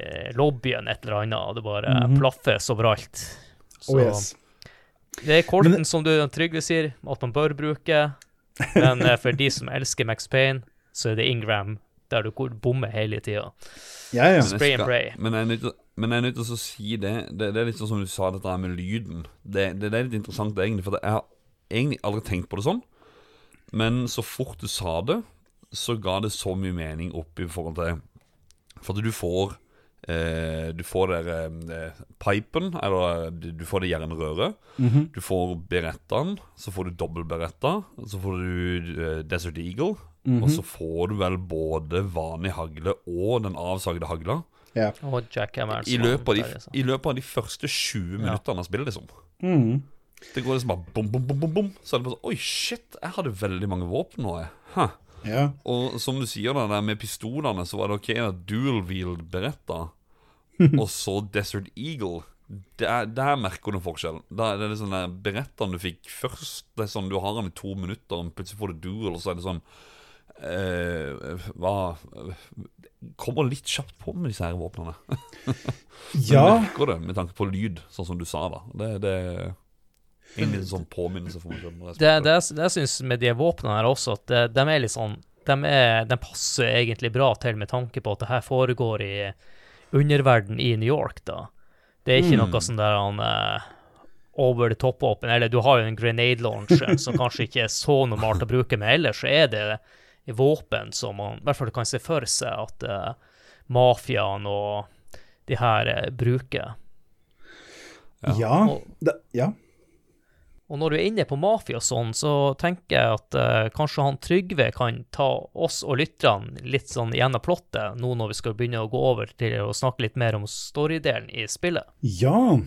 eh, lobbyen et eller annet, og det bare Mhm. plaffes overalt. Så Oh, yes. det er korten Men- som du Trygve sier, at man bør bruke, men eh, for de som elsker Max Payne, så er det Ingram der du bommer hele tida. Ja, ja. Spray and pray. Men jeg er nødt til, men jeg er nødt til å si det. det. Det er litt sånn som du sa, dette med lyden. Det, det, det er litt interessant, egentlig. For jeg har egentlig aldri tenkt på det sånn. Men så fort du sa det, så ga det så mye mening opp i forhold til For at du får eh, Du får der eh, pipen, eller du du får det jernrøret. Mhm. Du får berettaen, så får du dobbeltberetta, så får du eh, Desert Eagle. Mhm. Og så får du vel både vanlig hagle og den avsagde hagla. ja. I løpet, av de, I løpet av de første 20 Ja. minuttene av spillet, liksom. Mhm. Det går liksom bare bom, bom, bom, bom, bom. Så er det bare sånn Oi, shit, jeg hadde veldig mange våpen nå, jeg. Huh. ja. Og som du sier, da, med pistolene, så var det ok at dual wield beretta, [laughs] og så Desert Eagle. Der, der merker du forskjellen. Der, det er liksom sånn Berettaen du fikk først Det er sånn Du har den i to minutter, og plutselig får du dual, og så er det sånn eh, Hva Kommer litt kjapt på med disse her våpnene. [laughs] Du ja. merker det med tanke på lyd, sånn som du sa da. Det, det en sånn påminnelse for meg selv. Det, det, jeg- det syns med de våpnene her også, at de, de er litt sånn de, er, de passer egentlig bra til med tanke på at det her foregår i underverden i New York, da. Det er ikke Mm. noe sånn der han eh, over the top-våpen. Eller du har jo en grenade launcher [laughs] som kanskje ikke er så normalt å bruke, men ellers så er det våpen som man i hvert fall kan se for seg at uh, mafiaen og de her uh, bruker. Ja. ja. Og, det, ja. Og når du er inne på mafia og sånn, så tenker jeg at uh, kanskje han Trygve kan ta oss og lytterne litt sånn gjennom plottet, nå når vi skal begynne å gå over til å snakke litt mer om storydelen i spillet. Ja,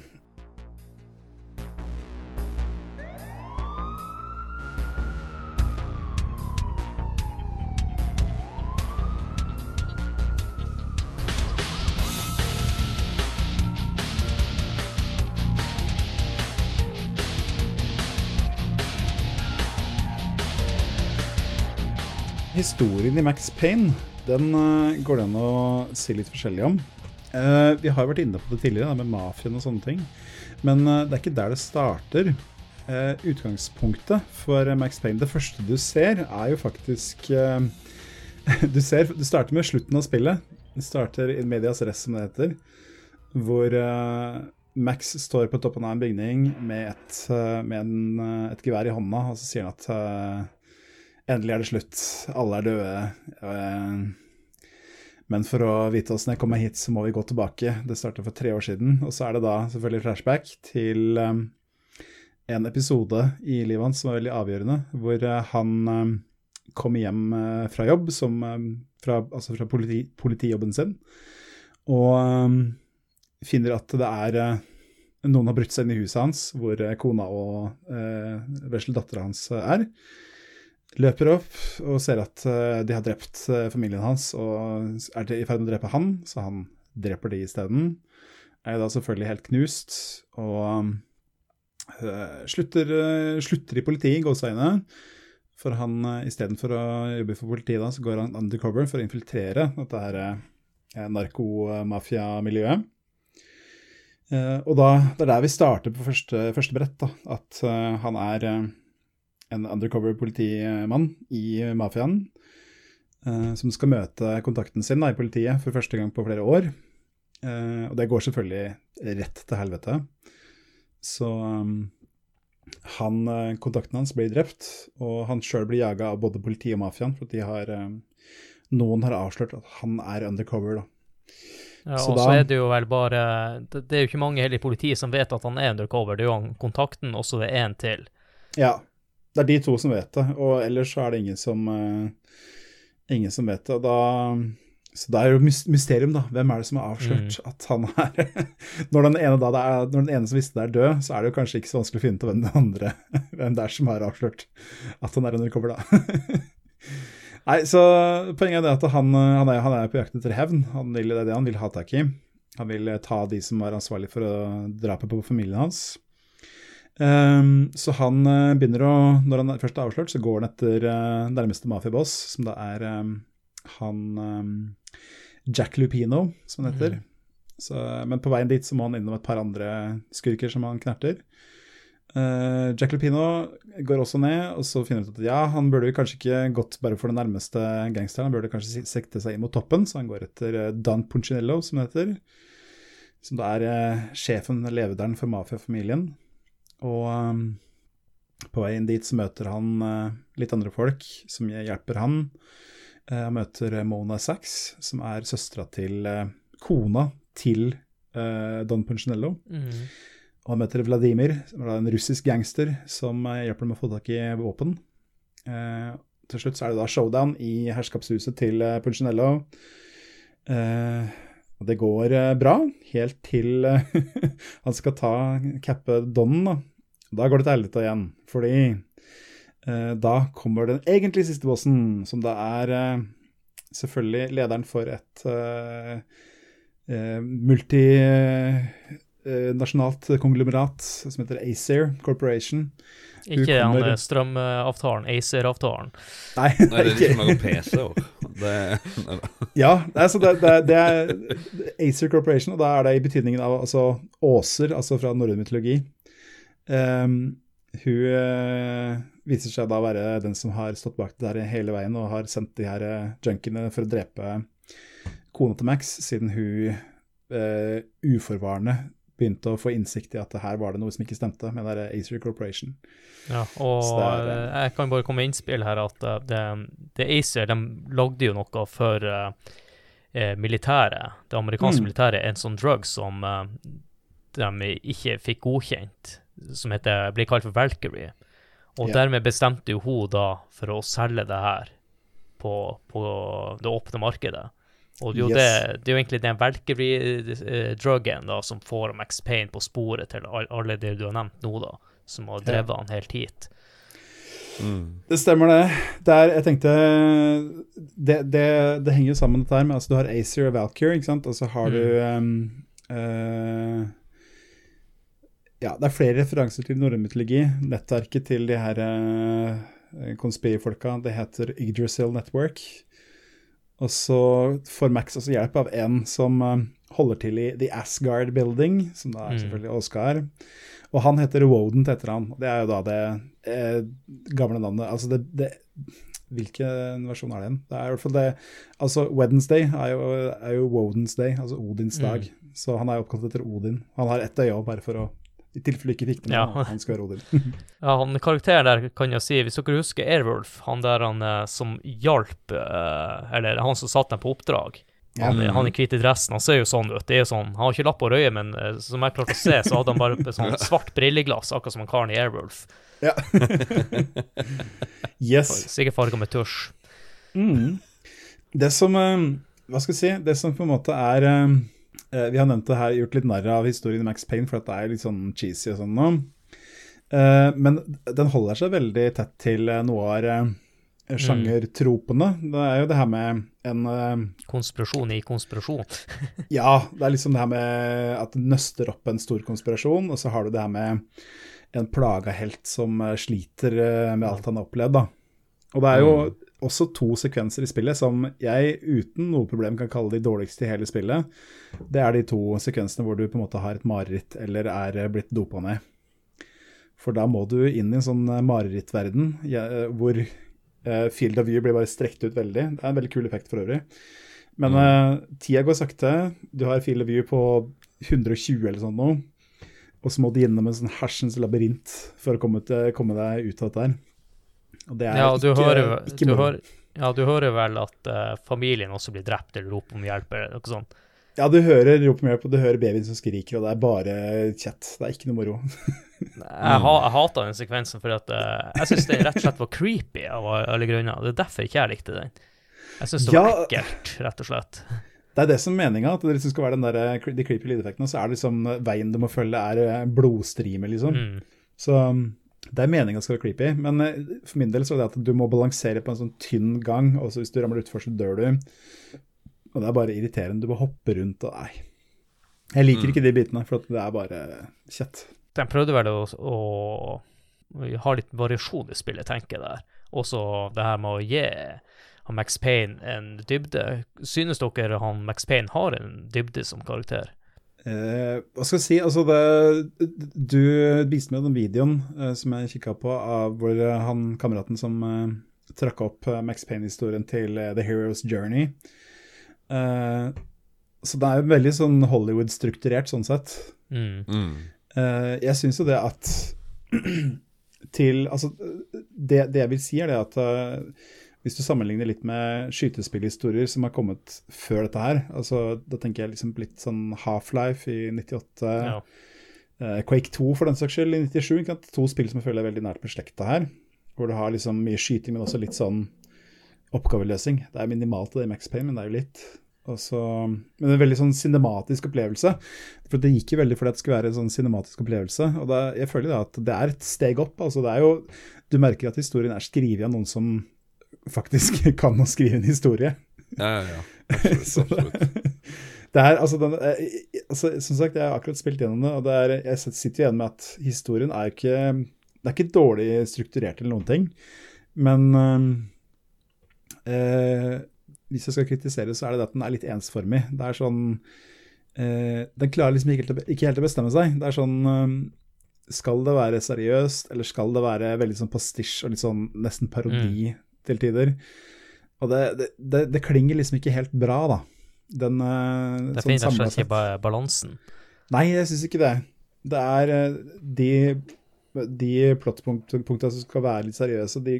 historien i Max Payne den uh, går det an å si litt forskjellig om. Uh, vi har vært inne på det tidligere, med mafien og sånne ting. Men uh, det er ikke der det starter. utgangspunktet for Max Payne, det første du ser, er jo faktisk [laughs] du, ser, du starter med slutten av spillet. Du starter in medias rest, som det heter. Hvor Max står på toppen av en bygning med et, med en, et gevær i hånda, og så sier han at Endelig er det slutt. Alle er døde. Eh, men for å vite åssen jeg kom meg hit, så må vi gå tilbake. Det starta for tre år siden. Og så er det da selvfølgelig flashback til um, en episode i livet hans som var veldig avgjørende, hvor uh, han kom hjem fra jobb, som, fra, altså fra politi, politijobben sin, og finner at det er noen har brutt seg inn i huset hans, hvor kona og eh, vesle dattera hans er løper opp og ser at uh, de har drept uh, familien hans og er i ferd med å drepe han, så han dreper de isteden. Er da selvfølgelig helt knust og uh, slutter, slutter, i politiet, i gåseøyne. For han istedenfor å jobbe for politiet, da, så går han undercover for å infiltrere dette her narkomafia-miljøet. og da, det er der vi starter på første, første brett, da, at han er en undercover politimann i mafiaen. Uh, som skal møte kontakten sin da, i politiet for første gang på flere år. Uh, og det går selvfølgelig rett til helvete. Så um, han, kontakten hans blir drept, og han sjøl blir jaga av både politiet og mafiaen. For de har, noen har avslørt at han er undercover. da. Ja, og så er det jo vel bare det, det, er jo ikke mange heller i politiet som vet at han er undercover. Det er jo han kontakten, og så det er en til. Ja, det er de to som vet det, og ellers så er det ingen som, uh, ingen som vet det. Og da, så det er jo mysterium, da. Hvem er det som har avslørt mm. at han er [laughs] når, den ene da, er, når den ene som visste det, er død, så er det jo kanskje ikke så vanskelig å finne ut hvem den andre [laughs] hvem det er som har avslørt at han er undercover, da. [laughs] Nei, så Poenget er det at han, han, er, han er, på jakt etter hevn. Han vil, det er det han vil ha tak i. Han vil ta de som var ansvarlig for drapet på familien hans. Um, så han uh, begynner å Når han først er avslørt, så går han etter uh, nærmeste mafiaboss, som da er um, han um, Jack Lupino, som han heter. Mm. Så, men på veien dit så må han innom et par andre skurker som han knerter. Uh, Jack Lupino går også ned, og så finner han ut at ja, han burde kanskje ikke gått bare for den nærmeste gangsteren, han burde kanskje sekte seg inn mot toppen, så han går etter Don Punchinello, som det heter. Som da er sjefen, levederen for mafiafamilien. Og um, på veien dit så møter han uh, litt andre folk som hjelper han. Uh, han møter Mona Sachs, som er søstera til uh, kona til Don Punchinello. Mm. Og han møter Vladimir, som er en russisk gangster som hjelper ham med å få tak i våpen. til slutt så er det da showdown i herskapshuset til Punchinello. Og det går bra, helt til [laughs] han skal ta cappe Donnen, da. Da går det til helvete igjen, fordi eh, da kommer den egentlig siste bossen, som da er eh, selvfølgelig lederen for et eh, eh eh, konglomerat som heter Acer Corporation. Ikke kommer... den strømavtalen, Acer-avtalen. Nei, Nei, det er liksom noe PC-er. ja, altså det, det, det, er Acer Corporation, og da er det i betydningen av altså, åser, altså fra norrøn mytologi. Um, hun uh, viser seg da å være den som har stått bak det der hele veien og har sendt de her uh, junkiene for å drepe kona til Max, siden hun uh, uforvarende begynte å få innsikt i at her var det noe som ikke stemte med det Acer Corporation. Ja, og er, eh, jeg kan bare komme med innspill her at eh, det, det Acer de lagde jo noe for eh, eh, militæret, det amerikanske Mm. militæret, en sånn drug som eh, de ikke fikk godkjent, som heter, blir kalt for Valkyrie. Og yeah. dermed bestemte jo hun da for å selge det her på, på det åpne markedet. Og det er jo, Yes. det, det er jo egentlig den Valkyrie-druggen som får Max Payne på sporet til alle det du har nevnt nå, da, som har Ja. drevet han helt hit. Mm. Det stemmer, det. Det er, jeg tenkte Det, det, det henger jo sammen dette her med altså Du har Acer og Valkyrie, ikke sant, og så har du um, uh, Ja, det er flere referanser til norrøn mytologi. Nettverket til de her uh, konspirifolka, det heter Yggdrasil Network. Og så får Max også hjelp av en som eh, holder til i The Asgard Building, som da er Mm. selvfølgelig Oscar. Og han heter Woden til etternavn. Det er jo da det eh, gamle navnet Altså det, det Hvilken versjon er det igjen? Det er i hvert fall det Altså Wednesday er jo, er jo Wodens day, altså Odins dag. Så han er oppkalt etter Odin. Han har ett øye òg, bare for å I tilfelle du ikke fikk det med, Ja. han skal være Odin. [laughs] Ja, han karakteren der kan jeg si, hvis dere husker Airwolf, han der han eh, som hjalp eh, Eller han som satt dem på oppdrag. Ja. Han, han i hvite dressen, han ser jo sånn ut. Det er jo sånn, Han har ikke lapp på røyet, men eh, som jeg klarte å se, så hadde han bare et sånn [laughs] svart brilleglass, akkurat som han karen i Airwolf. Ja. [laughs] yes. Sikkert farga med tusj. Mm. Det som Hva skal jeg si? Det som på en måte er Vi har nevnt det her, gjort litt narr av historien i Max Payne, for at det er litt sånn cheesy og sånn nå. Eh, men den holder seg veldig tett til uh, noir-sjangertropene. Det er jo det her med en eh, Konspirasjon i konspirasjon. [laughs] Ja, det er liksom det her med at det nøster opp en stor konspirasjon, og så har du det her med en plaga helt som eh, sliter eh, med alt han har opplevd, da. Og det er jo også to sekvenser i spillet som jeg uten noe problem kan kalle de dårligste i hele spillet. Det er de to sekvensene hvor du på en måte har et mareritt eller er eh, blitt dopa ned. For da må du inn i en sånn eh, marerittverden eh, hvor field of view blir bare strekt ut veldig. Det er en veldig kul effekt for øvrig. Men mm. tida går sakte. Du har field of view på 120 eller sånn nå. Og så må du gjennom en sånn hersens labyrint for å komme, til, komme deg ut av dette her. Og det er Ja, du ikke, hører, ikke du moro. ja, du hører vel at uh, familien også blir drept eller roper om hjelp eller noe sånt. Ja, du hører rop om hjelp, og du hører babyen som skriker, og det er bare chat. Det er ikke noe moro. [laughs] Jeg, ha, jeg hater den sekvensen for at uh, jeg syns det rett og slett var creepy av alle grunner. Det er derfor ikke jeg likte den. Jeg syns det var Ja. ekkelt, rett og slett. [laughs] Det er det som er meninga, at det liksom skal være den der, eh, de creepy lydeffektene. Så er det liksom veien du må følge, er blodstrimer, liksom. Mm. Så um, det er meninga skal være creepy. Men eh, for min del så er det at du må balansere på en sånn tynn gang, og så hvis du ramler utfor, så dør du. Og det er bare irriterende. Du må hoppe rundt og Nei. Jeg liker ikke de bitene, for det er bare kjett. De prøvde vel å, å ha litt variasjon i spillet, tenker jeg der. Også det her med å gi Max Payne en dybde. Synes dere han Max Payne har en dybde som karakter? Eh, hva skal jeg si, altså det, Du viste meg den videoen eh, som jeg kikka på, av hvor eh, han kameraten som eh, trakk opp eh, Max Payne-historien til eh, The Hero's Journey. Eh, så det er jo veldig sånn Hollywood-strukturert sånn sett. Mm. Mm. Eh, jeg syns jo det at [clears throat] til Altså, det, det jeg vil si, er det at eh, hvis du sammenligner litt med skytespillhistorier som har kommet før dette her, altså da tenker jeg liksom litt sånn Half-Life i 98, Ja. eh, Quake 2 for den saks skyld i 97, ikke sant? to spill som jeg føler er veldig nært beslekta her, hvor du har liksom mye skyting, men også litt sånn oppgaveløsning. Det er minimalt det i Max Payne, men det er jo litt. Så, men en veldig sånn cinematisk opplevelse. For Det gikk jo veldig for at det skulle være en sånn cinematisk opplevelse. Og det, jeg føler at det er et steg opp. altså det er jo, Du merker at historien er skrevet av noen som faktisk [laughs] kan å skrive en historie. Ja, ja, ja. Absolutt. [laughs] Så absolutt. [laughs] Det er, altså, den, eh, altså, som sagt, jeg har akkurat spilt gjennom det, og det er, jeg sitter igjen med at historien er ikke Det er ikke dårlig strukturert eller noen ting, men eh, eh, hvis jeg skal kritisere, så er det det at den er litt ensformig. Det er sånn eh, Den klarer liksom ikke helt, ikke helt å bestemme seg. Det er sånn eh, Skal det være seriøst, eller skal det være veldig sånn pastisj og litt sånn nesten parodi til tider? Og det, det, det, det klinger liksom ikke helt bra, da. Den eh, Det sånn finner rett og slett ikke balansen. Nei, jeg syns ikke det. Det er eh, de, de plottpunktene som skal være litt seriøse, de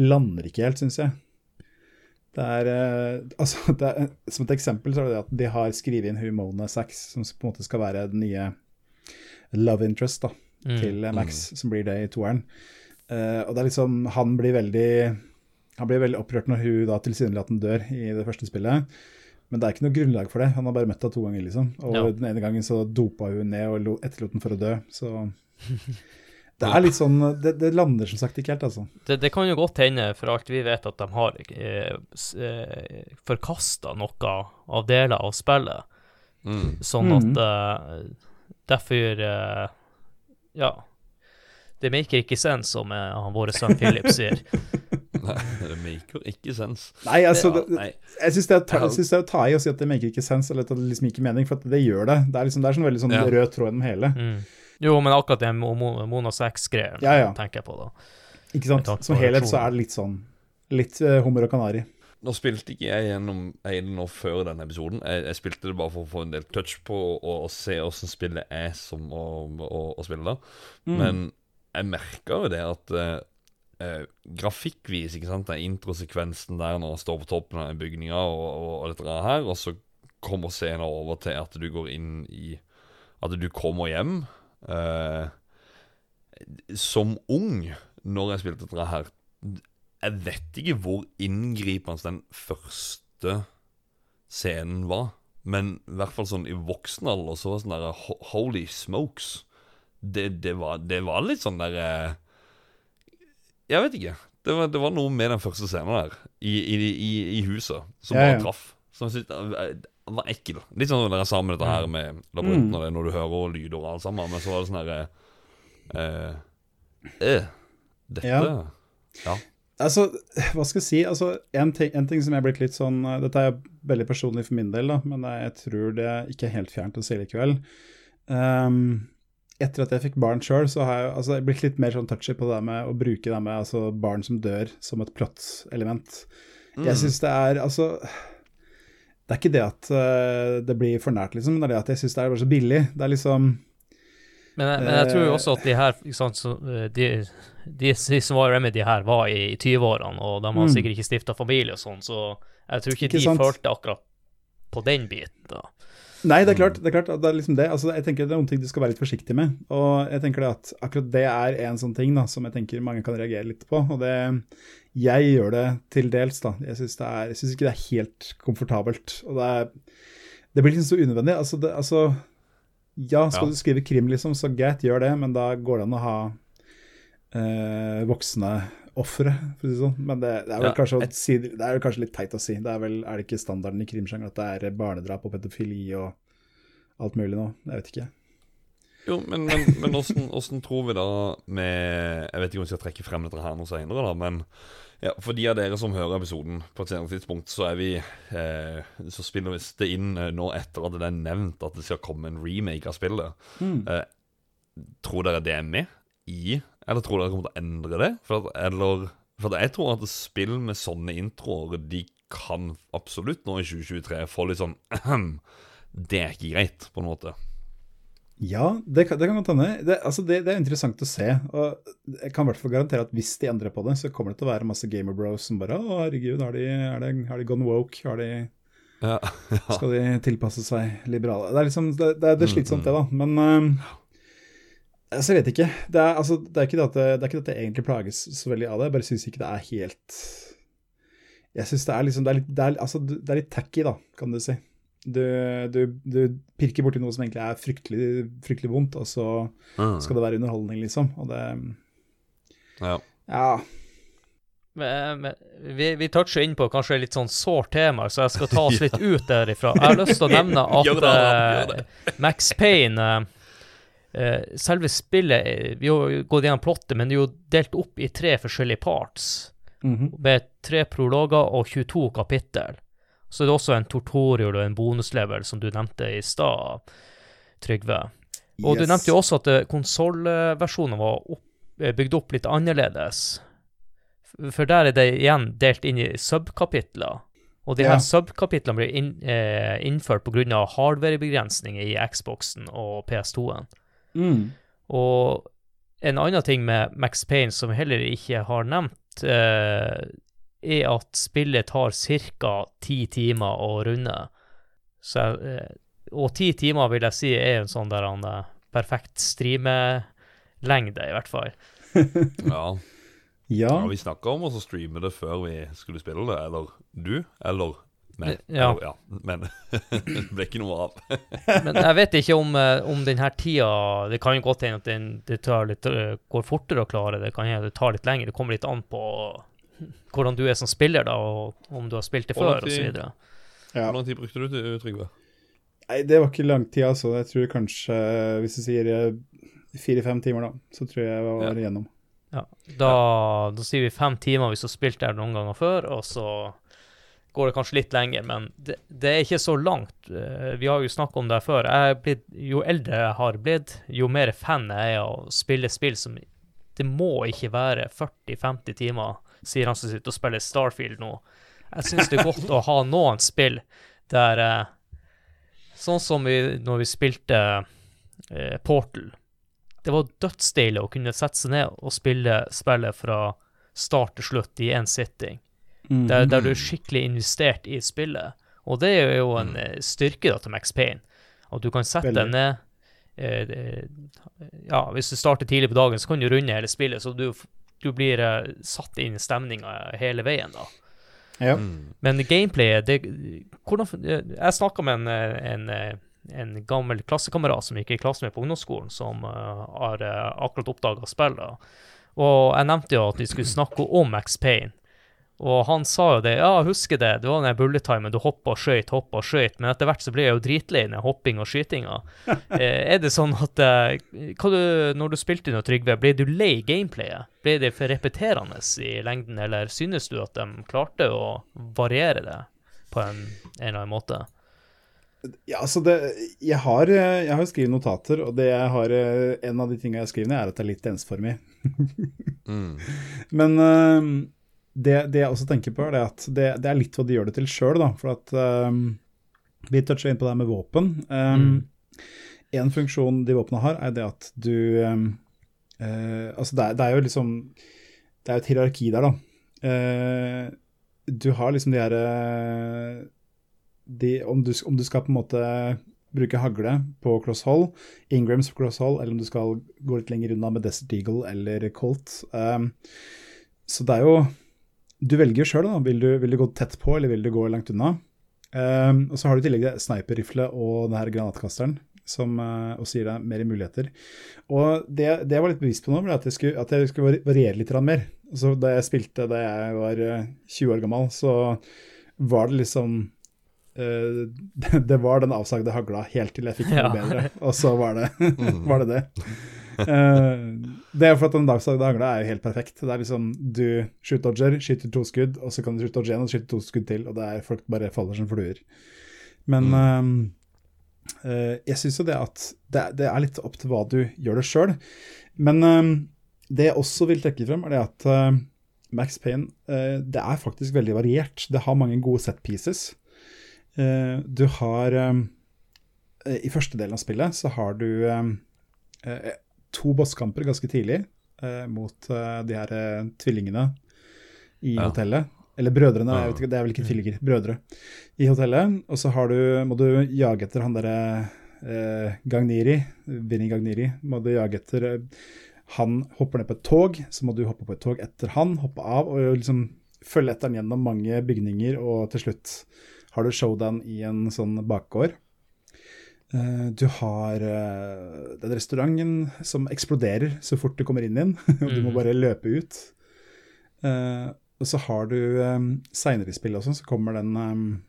lander ikke helt, syns jeg. Det er, eh, altså, [laughs] det er, Som et eksempel så er det det at de har skrevet inn Humona Sax, som på en måte skal være den nye love interest da, Mm. til Max, Max, som blir det i toeren. Uh, og det er liksom Han blir veldig Han blir veldig opprørt når hun da tilsynelatende dør i det første spillet. Men det er ikke noe grunnlag for det. Han har bare møtt henne to ganger, liksom. Og Ja. den ene gangen så dopa hun ned og lo- etterlot den for å dø. Så [laughs] det er litt sånn Det, det lander som sagt ikke helt, altså. Det, det kan jo godt hende, for alt vi vet, at de har eh, eh, forkasta noe av deler av spillet. Mm. Sånn at uh, Derfor uh, Ja. Det maker ikke sens, som uh, vår sønn Philip sier. [laughs] Nei, det maker ikke sens. Nei, altså Ja, nei. Jeg syns det, er å ta- det i å si at det maker ikke sense, eller at det liksom ikke mening, for at det gjør det. Det er liksom det er sånn veldig sånn Ja. rød tråd gjennom hele. Mm. Jo, men akkurat det Mo- Mo- Mona 6-greia Ja, ja. tenker jeg på, da. Ikke sant? Som helhet så er det litt sånn Litt uh, hummer og kanari. Nå spilte ikke jeg gjennom Aiden nå før denne episoden. Jeg, jeg spilte det bare for å få en del touch på og, og se åssen spillet er som å, å, å spille det. Mm. Men jeg merka jo det at eh, eh, grafikkvis, ikke sant, den introsekvensen der når han står på toppen av bygninga og, og, og dette her, og så kommer scenen over til at du går inn i At du kommer hjem. Eh, som ung, når jeg spilte dette her Jeg vet ikke hvor inngripende den første scenen var. Men i hvert fall sånn i voksen alder så var det sånn der Holy smokes. Det, det, var, det var litt sånn der eh, Jeg vet ikke. Det var, det var noe med den første scenen der, i, i, i, i huset, som Ja, bare ja. traff. Som jeg syntes eh, var ekkel. Litt sånn som dere sa med dette her med labyrinten, Mm. og det, når du hører lyder og alt sammen. Men så var det sånn herre eh, eh, Dette Ja. ja. Altså, hva skal jeg si? Altså, en, ting, en ting som er blitt litt sånn uh, Dette er veldig personlig for min del, da, men jeg tror det er ikke er helt fjernt å si likevel. Um, etter at jeg fikk barn sjøl, så har jeg altså, jeg blitt litt mer sånn touchy på det med å bruke det med altså, barn som dør, som et plott-element. Mm. Jeg syns det er Altså Det er ikke det at uh, det blir for nært, liksom, men det er det at jeg syns det er bare så billig. Det er liksom Men, men jeg tror jo også at de her sant, så, eh, de, de, de som var Remedy her, var i, i 20-årene, og de har Mm. sikkert ikke stifta familie og sånn, så jeg tror ikke, Ikke de sant? følte akkurat på den biten. da. Nei, det er klart. det er klart, det er liksom det. Altså, jeg tenker Det er noen ting du skal være litt forsiktig med. Og jeg tenker det at akkurat det er en sånn ting da, som jeg tenker mange kan reagere litt på. Og det Jeg gjør det til dels, da. Jeg syns ikke det er helt komfortabelt. Og det er Det blir liksom så unødvendig. Altså, det, altså Ja, skal Ja. du skrive krim, liksom, så greit, gjør det, men da går det an å ha eh, voksne ofre, for å si det sånn. Men det, det er vel Ja, kanskje, et- si, det er vel kanskje litt teit å si. Det er vel er det ikke standarden i krimsjanger at det er barnedrap og pedofili og alt mulig nå? Jeg vet ikke. Jo, men, men, men hvordan, hvordan tror vi da med Jeg vet ikke om vi skal trekke frem dette her noe senere, da, men ja, for de av dere som hører episoden på et senere tidspunkt, så er vi eh, Så spiller vi det inn eh, nå etter at det er nevnt at det skal komme en remake av spillet. Mm. Eh, tror dere det er med i, eller tror dere kommer til å endre det? For at, eller, for jeg tror at spill med sånne introer, de kan absolutt nå i 2023 få litt sånn [clears throat] Det er ikke greit, på en måte. Ja, det kan, det kan godt hende. Det, altså det, det er interessant å se. Og jeg kan i hvert fall garantere at hvis de endrer på det, så kommer det til å være masse gamerbros som bare Å, herregud, har de, er de, er de gone woke? Har de, [laughs] Ja, skal de tilpasse seg liberale? Det er liksom, det, det, er- er slitsomt, det, da. Men øhm, altså, jeg vet ikke. Det er, altså, det, er ikke det, at det, det er ikke det at jeg egentlig plages så veldig av det. Jeg bare syns ikke det er helt Jeg syns det er liksom det er, litt, det, er, altså, det er litt tacky, da, kan du si. Du, du, du pirker borti noe som egentlig er fryktelig, fryktelig vondt, og så Mm. skal det være underholdning, liksom. Og det ja. Ja. Men, men, vi, vi toucher inn på kanskje litt sånn sårt tema, så jeg skal ta oss [laughs] litt ut derifra. Jeg har lyst til å nevne [laughs] at eh, Max Payne eh, Selve spillet eh, Vi har gått gjennom plottet, men det er jo delt opp i tre forskjellige parts. Mhm. Med tre prologer og 22 kapittel. Så det er det også en tutorial og en bonuslevel, som du nevnte i stad, Trygve. Og du nevnte jo også at eh, konsollversjonen var opp, eh, bygd opp litt annerledes. For der er det igjen delt inn i subkapitler. Og de Ja. her subkapitlene blir inn, eh, innført pga. hardwarebegrensninger i Xboxen og PS2-en. Mm. Og en annen ting med Max Payne som vi heller ikke har nevnt, eh, er at spillet tar ca. ti timer å runde. Så, eh, og ti timer vil jeg si er en sånn der han, eh, perfekt streamelengde, i hvert fall. [laughs] Ja. Ja. ja vi snakka om å streame det før vi skulle spille det. Eller du, eller meg. Ja. Jo, ja. Men [laughs] det ble ikke noe av. [laughs] Men jeg vet ikke om, eh, om denne tida Det kan jo godt hende at den, det tar litt, eh, går fortere å klare. Det kan hende det tar litt lenger. Det kommer litt an på hvordan du er som spiller, da, og om du har spilt det før, osv. ja. Hvor lang tid brukte du til Trygve? Nei, det var ikke lang tid, altså. Jeg tror kanskje, hvis du sier eh, fire-fem timer, da, så tror jeg jeg var igjennom. Ja, da, da sier vi fem timer hvis du har spilt der noen ganger før, og så går det kanskje litt lenger, men det, det er ikke så langt. Eh, Vi har jo snakket om det før. Er blitt, jo eldre jeg har blitt, jo mer fan er jeg av å spille spill som Det må ikke være 40-50 timer, sier han som sitter og spiller Starfield nå. Jeg syns det er godt å ha noen spill der eh, Sånn som vi, når vi spilte eh, Portal det var dødsdeilig å kunne sette seg ned og spille spillet fra start til slutt i én sitting, Mm. der, der du er skikkelig investert i spillet. Og det er jo en eh, styrke da, til Max Payne, at du kan sette deg ned eh, Ja, hvis du starter tidlig på dagen, så kan du runde hele spillet, så du, du blir eh, satt inn i stemninga hele veien, da. Ja. Mm. Men gameplayet det, hvordan, Jeg snakka med en, en, en gammel klassekamerat som gikk i klasse med på ungdomsskolen, som har akkurat oppdaga spill. Og jeg nevnte jo at vi skulle snakke om Max Payne. Og han sa jo det. Ja, husker det. Det var den bullet timen. Du hoppa og skøyt, hoppa og skøyt. Men etter hvert så ble jeg jo dritlei den hopping og skytinga. [laughs] eh, er det sånn at eh, hva du, Når du spilte noe, Trygve, ble du lei gameplayet? Ble det for repeterende i lengden, eller synes du at de klarte å variere det på en, en eller annen måte? Ja, altså det, jeg har, eh, jeg har skrevet notater, og det jeg har, eh, en av de tingene jeg har ned, er at det er litt ensformig. Mm. [laughs] Men eh, det, det jeg også tenker på, er det at det, det er litt hva de gjør det til sjøl. For at eh, Vi toucher inn på det her med våpen. Um, En funksjon de våpnene har, er det at du um, uh, Altså, det er, det er jo liksom Det er jo et hierarki der, da. Uh, du har liksom de her eh, de, om, du, om du skal på en måte bruke hagle på cross hold, Ingrams på cross hold, eller om du skal gå litt lenger unna med Desert Eagle eller Colt. Um, så det er jo Du velger jo sjøl. Vil du, vil du gå tett på, eller vil du gå langt unna? Um, og så har du i tillegg det sniperrifle og det her granatkasteren, som uh, også gir deg mer muligheter. Og det, det jeg var litt bevisst på nå, var at jeg skulle, at jeg skulle variere litt mer. Altså, da jeg spilte da jeg var uh, 20 år gammel, så var det liksom uh, det, [laughs] det var den avsagde hagla helt til jeg fikk noe Ja. bedre, og så var det [laughs] [laughs] var det. det. [laughs] Eh, det er for at den dagsagde hagla er jo helt perfekt. Det er liksom Du shoot-dodger, skyter to skudd, og så kan du shoot-dodge igjen og skyte to skudd til, og det er folk bare faller som fluer. Men eh, uh, jeg syns jo det at det, det er litt opp til hva du gjør det sjøl. Men uh, det jeg også vil trekke frem, er det at uh, Max Payne det er faktisk veldig variert. Det har mange gode set pieces. Du har eh, I første delen av spillet så har du to bosskamper ganske tidlig eh, mot eh, de her eh, tvillingene i Ja. hotellet. Eller brødrene, Ja. jeg vet ikke, det er vel ikke tvillinger, brødre. I hotellet. Og så har du, må du jage etter han derre eh, Gagniri, Vinni Gagniri. Må du jage etter eh, Han hopper ned på et tog, så må du hoppe på et tog etter han, hoppe av og liksom følge etter han gjennom mange bygninger, og til slutt har du showdown i en sånn bakgård. Eh, Du har eh, den restauranten som eksploderer så fort du kommer inn i den, [laughs] og du må Mhm. bare løpe ut. Eh, og så har du seinere i spillet også, så kommer den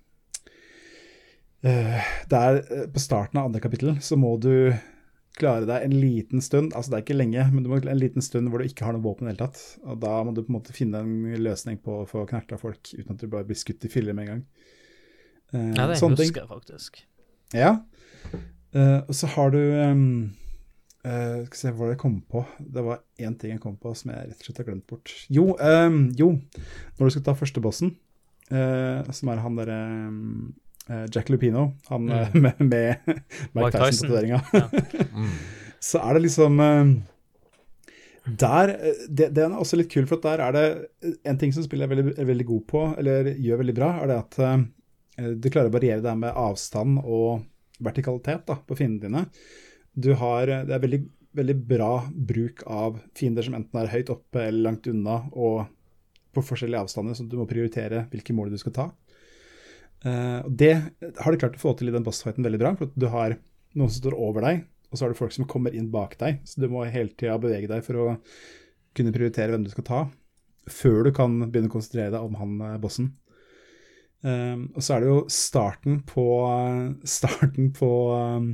Der på starten av andre kapittel så må du klare deg en liten stund, altså det er ikke lenge, men du må en liten stund hvor du ikke har noe våpen i det hele tatt. Og da må du på en måte finne en løsning på å få knerta folk uten at du bare blir skutt i filler med en gang. Ja, det husker jeg faktisk. Ja. Eh, og så har du um, uh, Skal vi se hva jeg kom på. Det var én ting jeg kom på som jeg rett og slett har glemt bort. Jo, um, jo. når du skal ta første bossen, eh, som er han derre um, Jack Lupino, han Mm. [laughs] med, med Mike Mike Tyson. Tyson-tatoveringa. [laughs] Mm. så er det liksom Der det, Den er også litt kul, for at der er det en ting som spillet er veldig, er veldig god på, eller gjør veldig bra, er det at du klarer å variere det her med avstand og vertikalitet da, på fiendene dine. Har, det er veldig, veldig bra bruk av fiender som enten er høyt oppe eller langt unna, og på forskjellige avstander, så du må prioritere hvilke mål du skal ta. Uh, det har de klart å få til i den bossfighten veldig bra, for du har noen som står over deg, og så har du folk som kommer inn bak deg, så du må hele tida bevege deg for å kunne prioritere hvem du skal ta, før du kan begynne å konsentrere deg om han eh, bossen. Um, og så er det jo starten på Starten på um,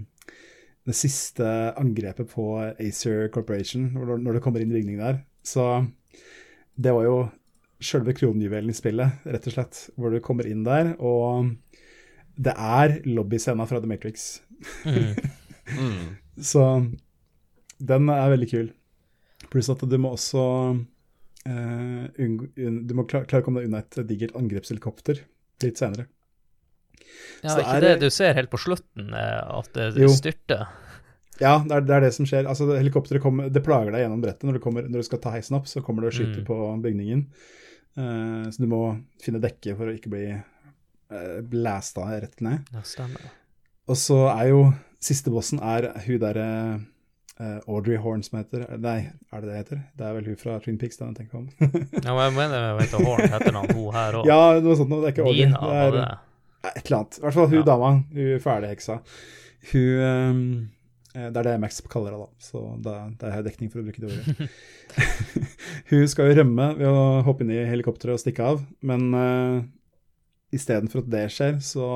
det siste angrepet på Acer Corporation, når, det kommer inn i bygningen der. Så det var jo sjølve kronjuvelen i spillet, rett og slett, hvor du kommer inn der, og det er lobbyscena fra The Matrix. Mm. Mm. [laughs] Så den er veldig kul. Pluss at du må også Uh, Du må klare å komme deg unna et digert angrepshelikopter litt senere. Ja, Så ikke det det- du ser helt på slutten, eh, at det Jo. styrter? Ja, det er, det er det som skjer. Altså, Helikopteret kommer, det plager deg gjennom brettet. Når du, kommer, når du skal ta heisen opp, så kommer det og skyter Mm. på bygningen. Uh, så du må finne dekke for å ikke bli uh, blasta rett ned. Ja, stemmer. Og så er jo siste bossen er hun derre eh, Audrey Horn som heter Nei, er det det heter? Det er vel hun fra Twin Peaks, den jeg tenker om. [laughs] Ja, men jeg mener jeg vet Horn heter han hun her òg. ja, noe sånt noe. Det er ikke Audrey. Nina det er, det. Et eller annet. I hvert fall hun Ja. dama. Hun fæleheksa. Hun ehm, eh, Det er det Max kaller henne, da. Så det er har dekning for å bruke det ordet. [laughs] [laughs] hun skal jo rømme ved å hoppe inn i helikopteret og stikke av, men uh, istedenfor at det skjer, så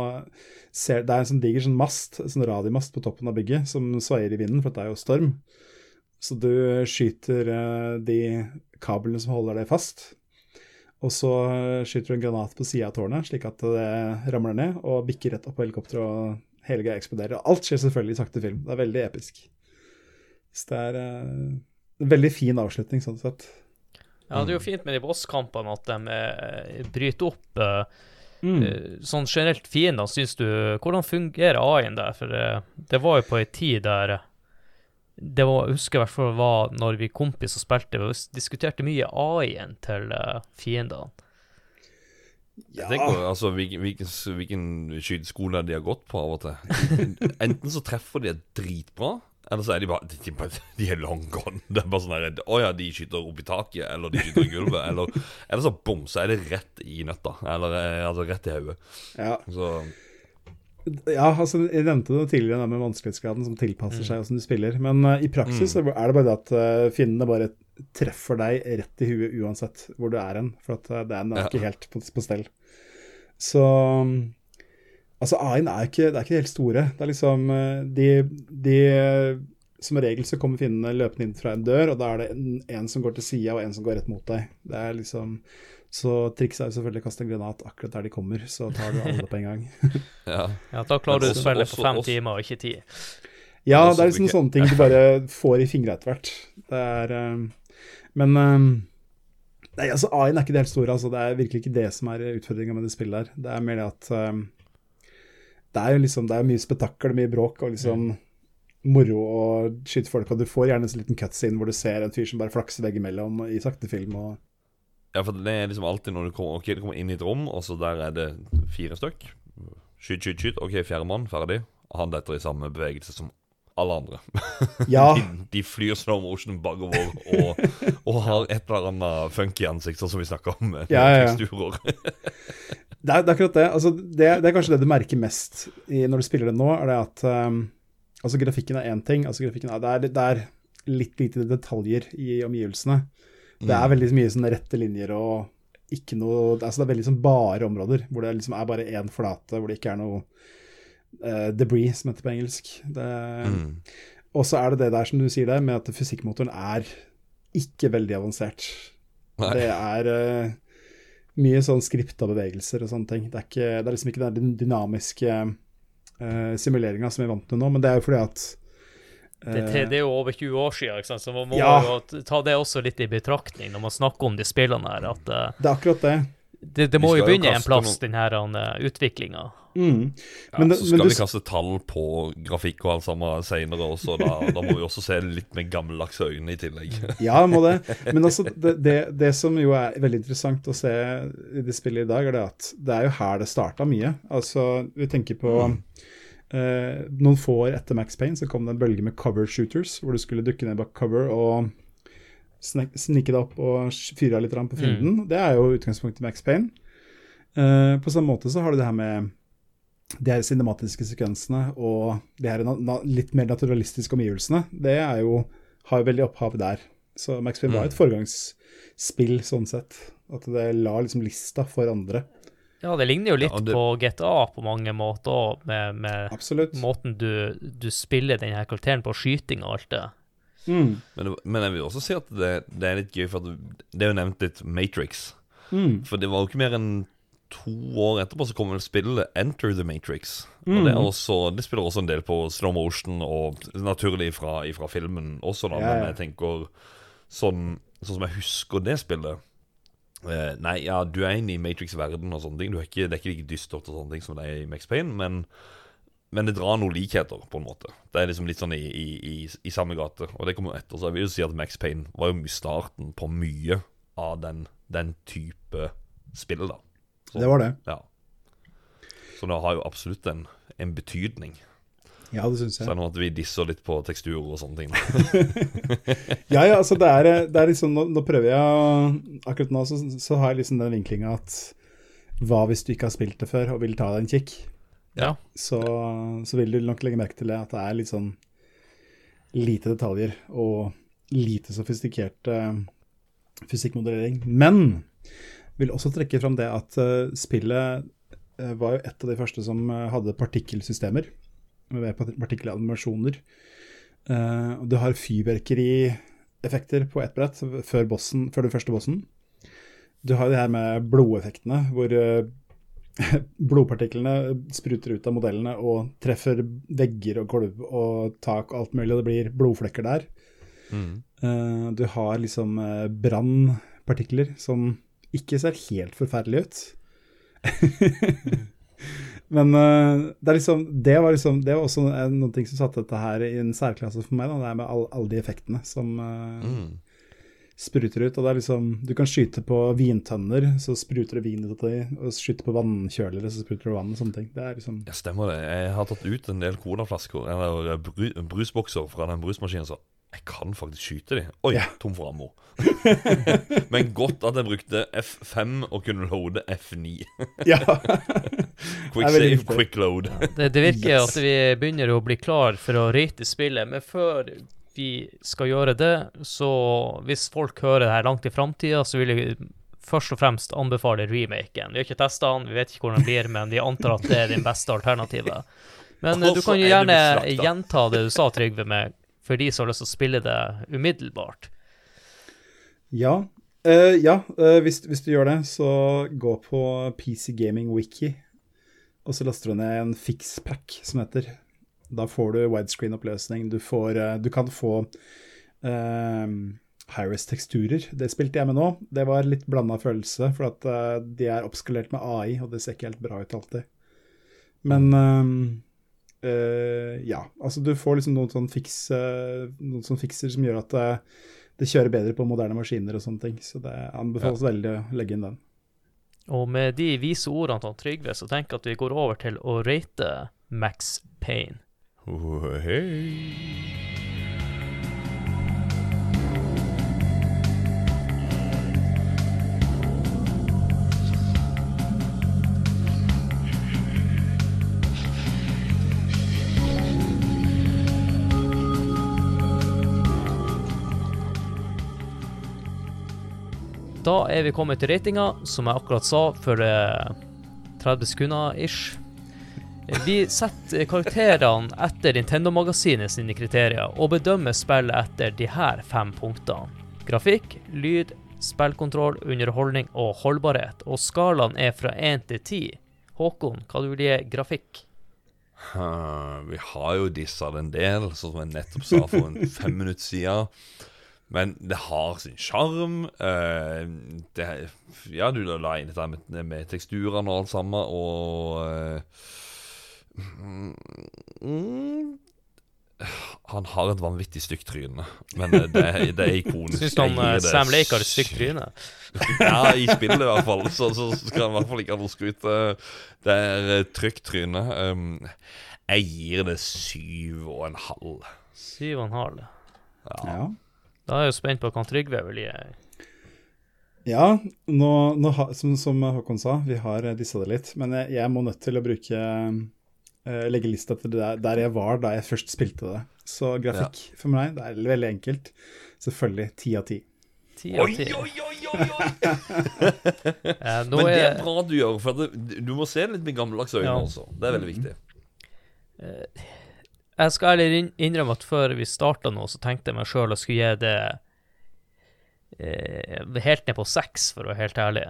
ser Det er en sånn diger sånn mast, sånn radiomast på toppen av bygget som svaier i vinden, for det er jo storm. Så du skyter eh, de kablene som holder det fast. Og så skyter du en granat på sida av tårnet, slik at det ramler ned og bikker rett opp på helikopteret, og hele greia eksploderer. Alt skjer selvfølgelig i sakte film. Det er veldig episk. Så det er eh, en veldig fin avslutning, sånn sett. Ja, det er jo fint med de bosskampene at de eh, bryter opp Mm. eh, sånn generelt fiender, syns du Hvordan fungerer AI-en der? For eh, det var jo på ei tid der eh, det var, jeg husker i hvert fall var når vi kompiser spilte, vi diskuterte mye AI-en til fiendene. Ja. Jeg tenker, altså, hvilken, hvilken, hvilken skyteskole de har gått på av og til. [laughs] Enten så treffer de dritbra, eller så er de bare De, [laughs] de, er long gone. Det er bare sånn her Å ja, de skyter opp i taket, eller de skyter i gulvet. [laughs] Eller, eller så bom, så er det rett i nøtta. Eller eh, altså rett i hodet. Ja. Så Ja, altså, jeg nevnte det tidligere det med vanskelighetsgraden som tilpasser Mm. seg hvordan du spiller. Men uh, i praksis mm. er det bare det at uh, fiendene bare treffer deg rett i huet uansett hvor du er hen. For at uh, det er den er Ja. ikke helt på, på stell. Så um, Altså, AI-en er ikke, det er ikke helt store. Det er liksom eh, de, de Som regel så kommer fiendene løpende inn fra en dør, og da er det en, en som går til sida, og en som går rett mot deg. Det er liksom Så trikset er jo selvfølgelig å kaste en granat akkurat der de kommer, så tar du alle på en gang. [laughs] ja. Ja, Da klarer du å også- på fem også- timer, og ikke ti. Ja, det er liksom sånne ting du bare får i fingra etter hvert. Det er um, Men um, Nei, altså AI-en er ikke det helt store. Altså, det er virkelig ikke det som er utfordringa med det spillet her. Det er mer det at um, Det er jo liksom Det er mye spetakkel, mye bråk og liksom moro å skyte folk, og du får gjerne en sånn liten cutscene hvor du ser en fyr som bare flakser veggimellom i sakte film og ja, for det er liksom alltid når du kommer, okay, du kommer inn i et rom, og så der er det fire stykk. Skyt, skyt, skyt. OK, fjerde mann, ferdig. Han detter i samme bevegelse som alle andre. [laughs] Ja, De, de flyr slow motion bakover og, og har et eller annet funky ansikt, sånn som vi snakker om. Med Ja, ja, ja. [laughs] det er, det er akkurat det. Altså, det. Det er kanskje det du merker mest i, når du spiller det nå, er det at um, Altså, grafikken er én ting. Altså, grafikken er, det, er, det er litt lite detaljer i omgivelsene. Det er veldig mye sånn rette linjer og ikke noe altså Det er veldig sånn bare områder hvor det liksom er bare én flate, hvor det ikke er noe uh, debris, som heter på engelsk. Det, Mm. Og så er det det der som du sier der, med at fysikkmotoren er ikke veldig avansert. Nei. Det er eh, mye sånn skripta bevegelser og sånne ting. Det er, ikke, det er liksom ikke den dynamiske uh, simuleringa som vi er vant til nå, men det er jo fordi at Det, eh, det, det er jo over 20 år siden, så man må Ja. jo ta det også litt i betraktning når man snakker om de spillene her. At uh, det er akkurat det. Det, det må jo begynne jo en plass, noen- den uh, utviklinga. Mm. Ja, Men så men skal du vi kaste tall på grafikk og alt sammen senere også. Da, da må vi også se litt med gammeldagse øyne i tillegg. [laughs] Ja, må det. Men altså, det, det, det som jo er veldig interessant å se i det spillet i dag, er det at det er jo her det starta mye. Altså, vi tenker på eh, Noen få år etter Max Payne så kom det en bølge med cover shooters, hvor du skulle dukke ned bak cover og snike deg opp og fyre litt på fienden. Det er jo utgangspunktet i Max Payne. Uh, på samme måte så har du det her med de her cinematiske sekvensene og de her na na litt mer naturalistiske omgivelsene. Det er jo, har jo veldig opphav der. Så Max Payne var et foregangsspill sånn sett. At det la liksom lista for andre. Ja, det ligner jo litt Ja, du... på GTA på mange måter med, med måten du, du spiller den her karakteren på, skyting og alt det. Mm. Men, det- men jeg vil også si at det, det er litt gøy, for det er jo nevnt litt Matrix. Mm. For det var jo ikke mer enn to år etterpå så kom vel spillet Enter the Matrix. Og Mm. det, også, det spiller også en del på slow motion, og naturlig fra, fra filmen også, da. Ja. Men jeg tenker sånn, sånn som jeg husker det spillet Uh, Nei, ja, du er inne i Matrix-verden og sånne ting. Du er ikke, det er ikke like dystert og sånne ting som det er i Max Payne, men men det drar noen likheter, på en måte. Det er liksom litt sånn i, i, i, i samme gate. Og det kommer etter, så jeg vil jo si at Max Payne var jo starten på mye av den, den type spill, da. Så, Det var det. Ja. Så det har jo absolutt en, en betydning. Ja, det syns jeg. det noe at vi disser litt på teksturer og sånne ting. [laughs] Ja, ja, altså det er, det er liksom, nå, nå prøver jeg Akkurat nå så, så har jeg liksom den vinklinga at hva hvis du ikke har spilt det før og vil ta deg en kikk? Ja. så, så vil du nok legge merke til det, at det er litt sånn lite detaljer og lite sofistikert uh, fysikkmodellering. Men vil også trekke fram det at uh, spillet uh, var jo et av de første som eh, hadde partikkelsystemer, med part- partikkelanimasjoner. Eh, og du har fyrverkerieffekter på ett brett før, bossen, før den første bossen. Du har det her med blodeffektene, hvor eh, [laughs] blodpartiklene spruter ut av modellene og treffer vegger og gulv og tak og alt mulig, og det blir blodflekker der. Mm. Eh, du har liksom uh, brannpartikler som ikke ser helt forferdelige ut. [laughs] Men eh, det, liksom, det var liksom Det var også noe noen ting som satte dette her i en særklasse for meg. Da. Det er med all- alle de effektene som eh, Mm. Spruter ut. Og det er liksom Du kan skyte på vintønner, så spruter det vin ut av dem. Og skyte på vannkjølere, så spruter det vann og sånne ting. Det er liksom Ja, stemmer det. Jeg har tatt ut en del colaflasker, eller bru, brusbokser fra den brusmaskinen, så jeg kan faktisk skyte de. Oi, Ja. tom for ammo. [laughs] Men godt at jeg brukte F5 og kunne loade F9. [laughs] Ja. [laughs] Quick save, quick load. Det, det virker Yes. at vi begynner å bli klar for å rate spillet, men før vi skal gjøre det, så hvis folk hører det her langt i framtida, så vil jeg først og fremst anbefale remaken. Vi har ikke testa den, vi vet ikke hvordan den blir, men vi antar at det er din beste alternativet. Men eh, du kan jo er gjerne gjenta det du sa, Trygve, med for de som har lyst til å spille det umiddelbart. Ja, Uh, ja uh, hvis, hvis du gjør det, så gå på PC Gaming Wiki, og så laster du ned en fixpack som heter. Da får du widescreen-oppløsning. Du, eh, du kan få uh, high-res teksturer. Det spilte jeg med nå. Det var litt blanda følelse, for at uh, de er oppskalert med AI, og det ser ikke helt bra ut alltid. Men uh, uh, ja, altså du får liksom noen sånn fiks, eh, noen sånn fikser som gjør at eh, det kjører bedre på moderne maskiner og sånne ting. Så det anbefales veldig å legge inn den. Og med de vise ordene til Trygve, så tenker jeg at vi går over til å rate Max Payne. Hei. Da er vi kommet til ratinga, som jeg akkurat sa for eh, 30 sekunder ish. Vi setter karakterene etter Nintendo-magasinet sine kriterier, og bedømmer spillet etter de her fem punktene. Grafikk, lyd, spillkontroll, underholdning og holdbarhet. Og skalaen er fra 1 til 10. Håkon, hva du vil gi grafikk? Ha, vi har jo dissa det en del, sånn som jeg nettopp sa for en [laughs] fem minutter siden. Men det har sin sjarm. eh, ja, du la inn dette med, med teksturene og alt sammen, og eh, mm, Han har et vanvittig stygt tryne, men det, er- det er ikonisk. Syns du han Sam Lake har et stygt tryne? [laughs] Ja, i spillet i hvert fall. Så, så skal han i hvert fall ikke ha noe skryt. Det er et trygt tryne. Um, jeg gir det syv og en halv. Syv og en halv. Ja. Da er jeg jo spent på hva Trygve vil gi. Ja, nå, nå som, som Håkon sa, vi har dissa det litt. Men jeg, jeg må nødt til å bruke legge lista til der, der jeg var da jeg først spilte det. Så grafikk for meg, det er veldig enkelt. Selvfølgelig ti av ti. Oi, ti. oi, oi, oi, oi! [laughs] Eh, nå Men det er bra du gjør, for det, du må se litt med gammeldags øyne Ja. også. Det er veldig viktig. Jeg skal ærlig innrømme at før vi starta nå, så tenkte jeg meg sjøl å skulle gi det eh, helt ned på seks, for å være helt ærlig.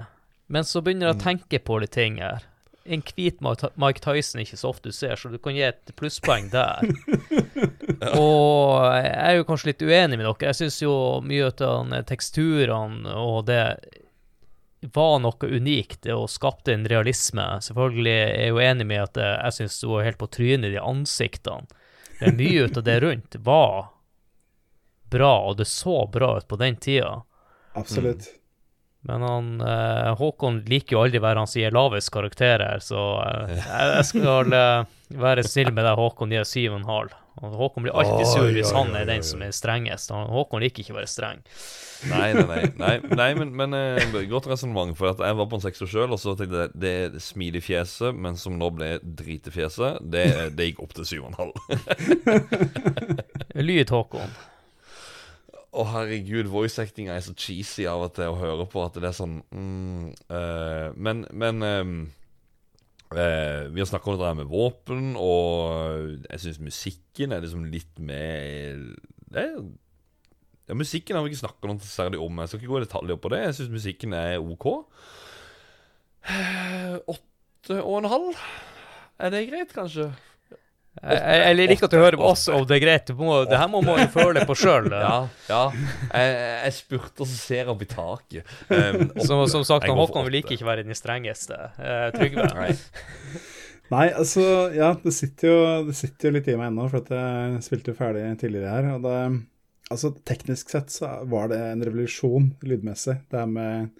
Men så begynner jeg å tenke på litt ting her. En hvit Mike Tyson ikke så ofte du ser, så du kan gi et plusspoeng der. [laughs] Og jeg er jo kanskje litt uenig med dere. Jeg syns jo mye av de teksturene og det var noe unikt og skapte en realisme. Selvfølgelig er jeg jo enig med at jeg syns hun var helt på trynet, de ansiktene. Men mye ut av det rundt var bra, og det så bra ut på den tida. Absolutt. Men han, eh, Håkon liker jo aldri være han gir lavest karakterer, så eh, jeg, skal eh, være snill med deg, Håkon, gir syv og en halv. Og Håkon blir alltid sur hvis han er den som er strengest. Håkon liker ikke å være streng. Nei, nei, nei, nei, nei men, men eh, godt resonnement. For at jeg var på en sekser sjøl, og så tenkte jeg det er smilefjeset, men som nå ble dritefjeset, det, det gikk opp til syv og en halv. Lyd, Håkon. Å, herregud, voice acting er så cheesy av og til å høre på at det er sånn mm, uh, Men, men ehm, uh, Vi har snakka om det der med våpen, og jeg syns musikken er liksom litt mer det ja, Musikken har vi ikke snakka noe særlig om. Jeg skal ikke gå i detaljer på det. Jeg syns musikken er OK. Eh, Åtte og en halv? Er det greit, kanskje? Jeg, jeg, jeg liker at du hører på oss, og det er greit. Må, det her må man jo føle på sjøl. [laughs] Ja, ja. Jeg, jeg spurte, og så ser jeg opp i taket. Um, [laughs] Som, som sagt, han Håkon vil ikke være den strengeste. Uh, Trygve. [laughs] Nei. Nei, altså, ja, det sitter jo, det sitter jo litt i meg ennå, for at jeg spilte jo ferdig tidligere her. Og det, altså, teknisk sett så var det en revolusjon lydmessig. Det her med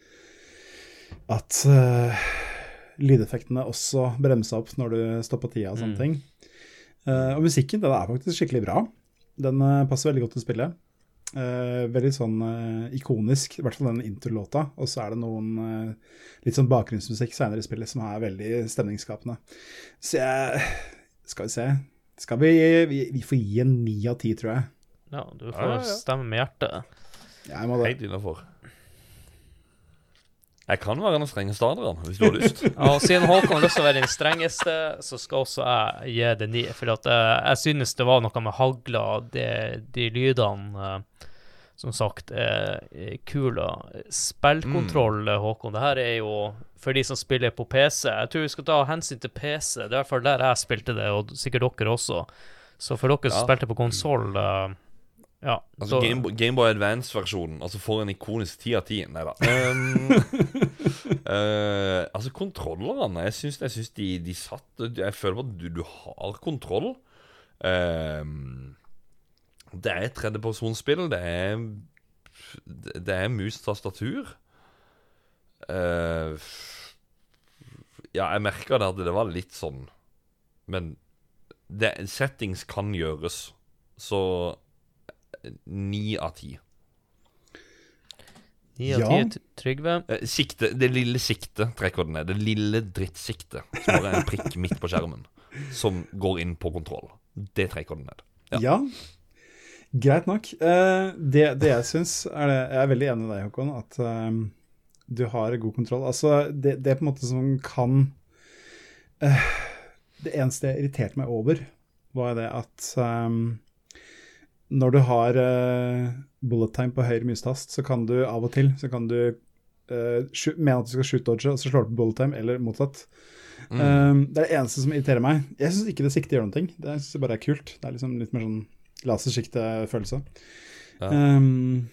at uh, lydeffektene også bremsa opp når du stoppa tida og sånne Mm. ting. Eh, og musikken, den er faktisk skikkelig bra. Den eh, passer veldig godt til spillet. Uh, veldig sånn uh, ikonisk, i hvert fall den interlåta. Og så er det noen uh, litt sånn bakgrunnsmusikk senere i spillet som er veldig stemningsskapende. Så jeg Skal vi se skal vi, vi, vi får gi en ni av ti, tror jeg. Ja, du Ja, får ja, ja. stemme med hjertet. Jeg må det. Helt innafor. Jeg kan være den strenge starteren, hvis du har lyst. [laughs] Ja, og siden Håkon har lyst til å være den strengeste, så skal også jeg gi det ni. For at eh, jeg synes det var noe med hagla, det, de lydene eh, som sagt er kule. Spillkontroll, Mm. eh, Håkon, det her er jo for de som spiller på PC. Jeg tror vi skal ta hensyn til PC. Det er i hvert fall der jeg spilte det, og sikkert dere også. Så for dere som Ja. spilte på konsoll Ja. Altså så- Gameboy Game Advance-versjonen. Altså For en ikonisk ti av ti. Nei da. Um, [laughs] uh, altså, kontrollerne Jeg syns, jeg syns de, de satt Jeg føler at du, du har kontroll. Um, det er et tredjepersonsspill. Det er Det er mus-tastatur. Uh, ja, jeg merka det at det var litt sånn Men det, settings kan gjøres. Så ni av ti. Ni av Ja. ti Trygve. Eh, Sikte, det lille siktet trekker den ned. Det lille drittsiktet som bare er en prikk [laughs] midt på skjermen, som går inn på kontroll. Det trekker den ned. Ja. Ja. Greit nok. Eh, det, det jeg syns er det Jeg er veldig enig med deg, Håkon, at eh, du har god kontroll. Altså, det, det er på en måte som kan Det eneste jeg irriterte meg over, var det at når du har uh, bullet time på høyre mustast, så kan du av og til så kan du uh, mene at du skal shoot dodge, og så slår du på bullet time, eller motsatt. Mm. Um, det er det eneste som irriterer meg. Jeg syns ikke det siktet gjør noe. Det synes jeg bare er kult. Det er liksom litt mer sånn lasersiktefølelse. Ja. Um,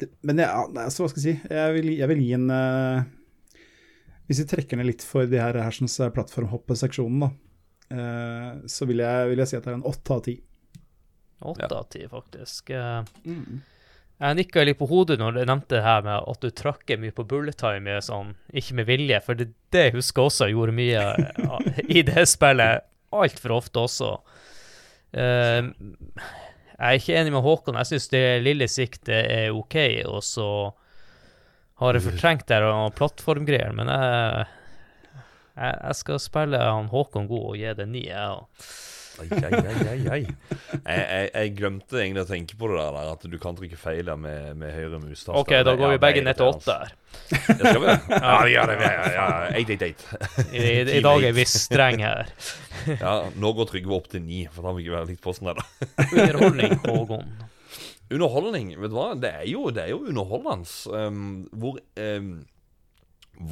det, Men jeg, ja, så hva skal jeg si? Jeg vil, jeg vil gi en uh, Hvis vi trekker ned litt for de her hersens plattformhoppeseksjonen, da, uh, så vil jeg, vil jeg si at det er en åtte av ti. Åtte av ti, faktisk. Mm. Jeg nikka litt på hodet når du nevnte det her med at du trakk mye på bullet time, sånn, ikke med vilje, for det, det jeg husker også jeg gjorde mye ja, i det spillet, altfor ofte også. Uh, jeg er ikke enig med Håkon. Jeg syns det lille siktet er OK, og så har jeg fortrengt det og plattformgreier, men jeg, jeg, jeg skal spille han Håkon god og gi det ni. jeg. Ai, ai, ai. Jeg, jeg, jeg glemte egentlig å tenke på det der, at du kan trykke feil med, med høyre mustaste. OK, da går vi begge ned til åtte her. Det skal vi det? Ja, vi gjør det. Ja, ja, ja. I, i, [laughs] dag er vi streng her. [laughs] Ja, nå går Trygve opp til ni, for da må vi ikke være litt på sånn der, da. [laughs] Underholdning, Hågon. Underholdning, vet du hva? Det er jo, det er jo underholdende. Um, hvor, um,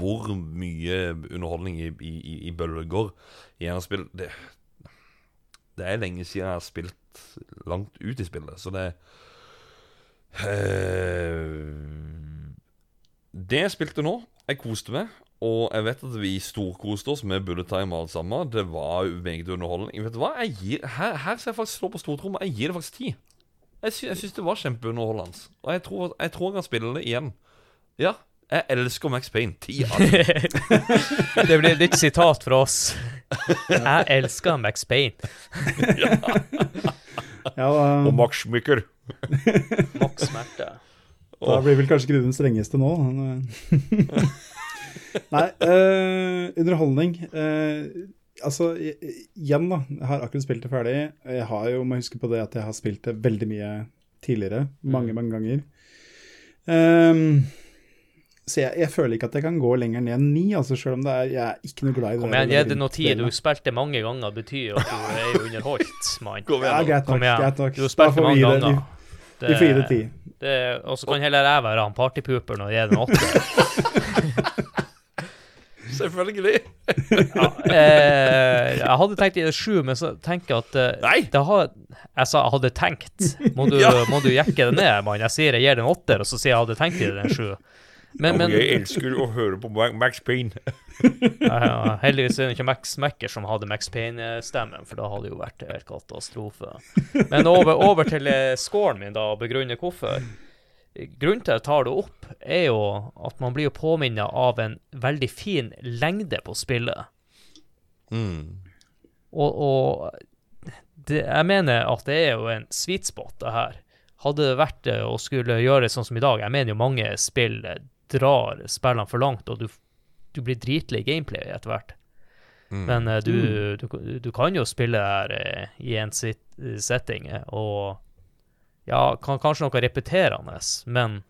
hvor mye underholdning i, i, i- bølger i en spill det, det er lenge siden jeg har spilt langt ut i spillet, så det eh, Det jeg spilte nå, jeg koste meg. Og jeg vet at vi storkoste oss med bullet time og alt sammen. Det var meget underholdende. Vet du hva? Gir, her, her skal jeg faktisk slå på stortromma. Jeg gir det faktisk ti. Jeg, sy jeg syns det var kjempeunderholdende. Og jeg tror, jeg tror jeg kan spille det igjen. Ja, jeg elsker Max Payne. Ti av ti. [laughs] Det blir litt sitat fra oss. Jeg elsker Max Payne. [laughs] Ja, da, Max Schmicker. Max smerte. da blir vel kanskje ikke du den strengeste nå. [laughs] Nei, uh, underholdning Uh, Altså, igjen, da. Jeg har akkurat spilt det ferdig. Jeg har jo, må huske på det at jeg har spilt det veldig mye tidligere. Mange, mange ganger. Ehm, så jeg, jeg føler ikke at jeg kan gå lenger ned enn ni, altså, selv om det er, jeg er ikke noe glad i det. Kom igjen, gi det noe tid. Du spilte mange ganger, betyr jo at du er jo underholdt, mann. Kom Ja, igjen, greit nok. Greit nok. Du spilte Da får vi mange gi det- ganger. Vi, får gi det ti. det- Og så kan heller jeg være han partypooperen og gi den åtte. [laughs] Selvfølgelig. Ja, eh, jeg hadde tenkt i det sju, men så tenker jeg at eh, Nei! det har, Jeg sa jeg hadde tenkt. Må du, [laughs] Ja. må du jekke det ned, mann? Jeg sier jeg gir den åtter, og så sier jeg jeg hadde tenkt i den sju. Men, men jeg elsker å høre på Max Payne. [laughs] ja, heldigvis er det ikke Max Macker som hadde Max Payne-stemmen, for da hadde det jo vært helt katastrofe. Men over, over til eh, scoren min, da, og begrunne hvorfor. Grunnen til at jeg tar det opp, er jo at man blir jo påminnet av en veldig fin lengde på spillet. Mm. Og, og det, jeg mener at det er jo en sweet spot, det her. Hadde det vært eh, å skulle gjøre det sånn som i dag Jeg mener jo mange spill eh, drar spillene for langt, og du, du blir dritlei gameplay etter hvert. Mm. Men uh, du, du, du kan jo spille her uh, i en sit setting, eh, og ja, kan, kanskje noe repeterende, men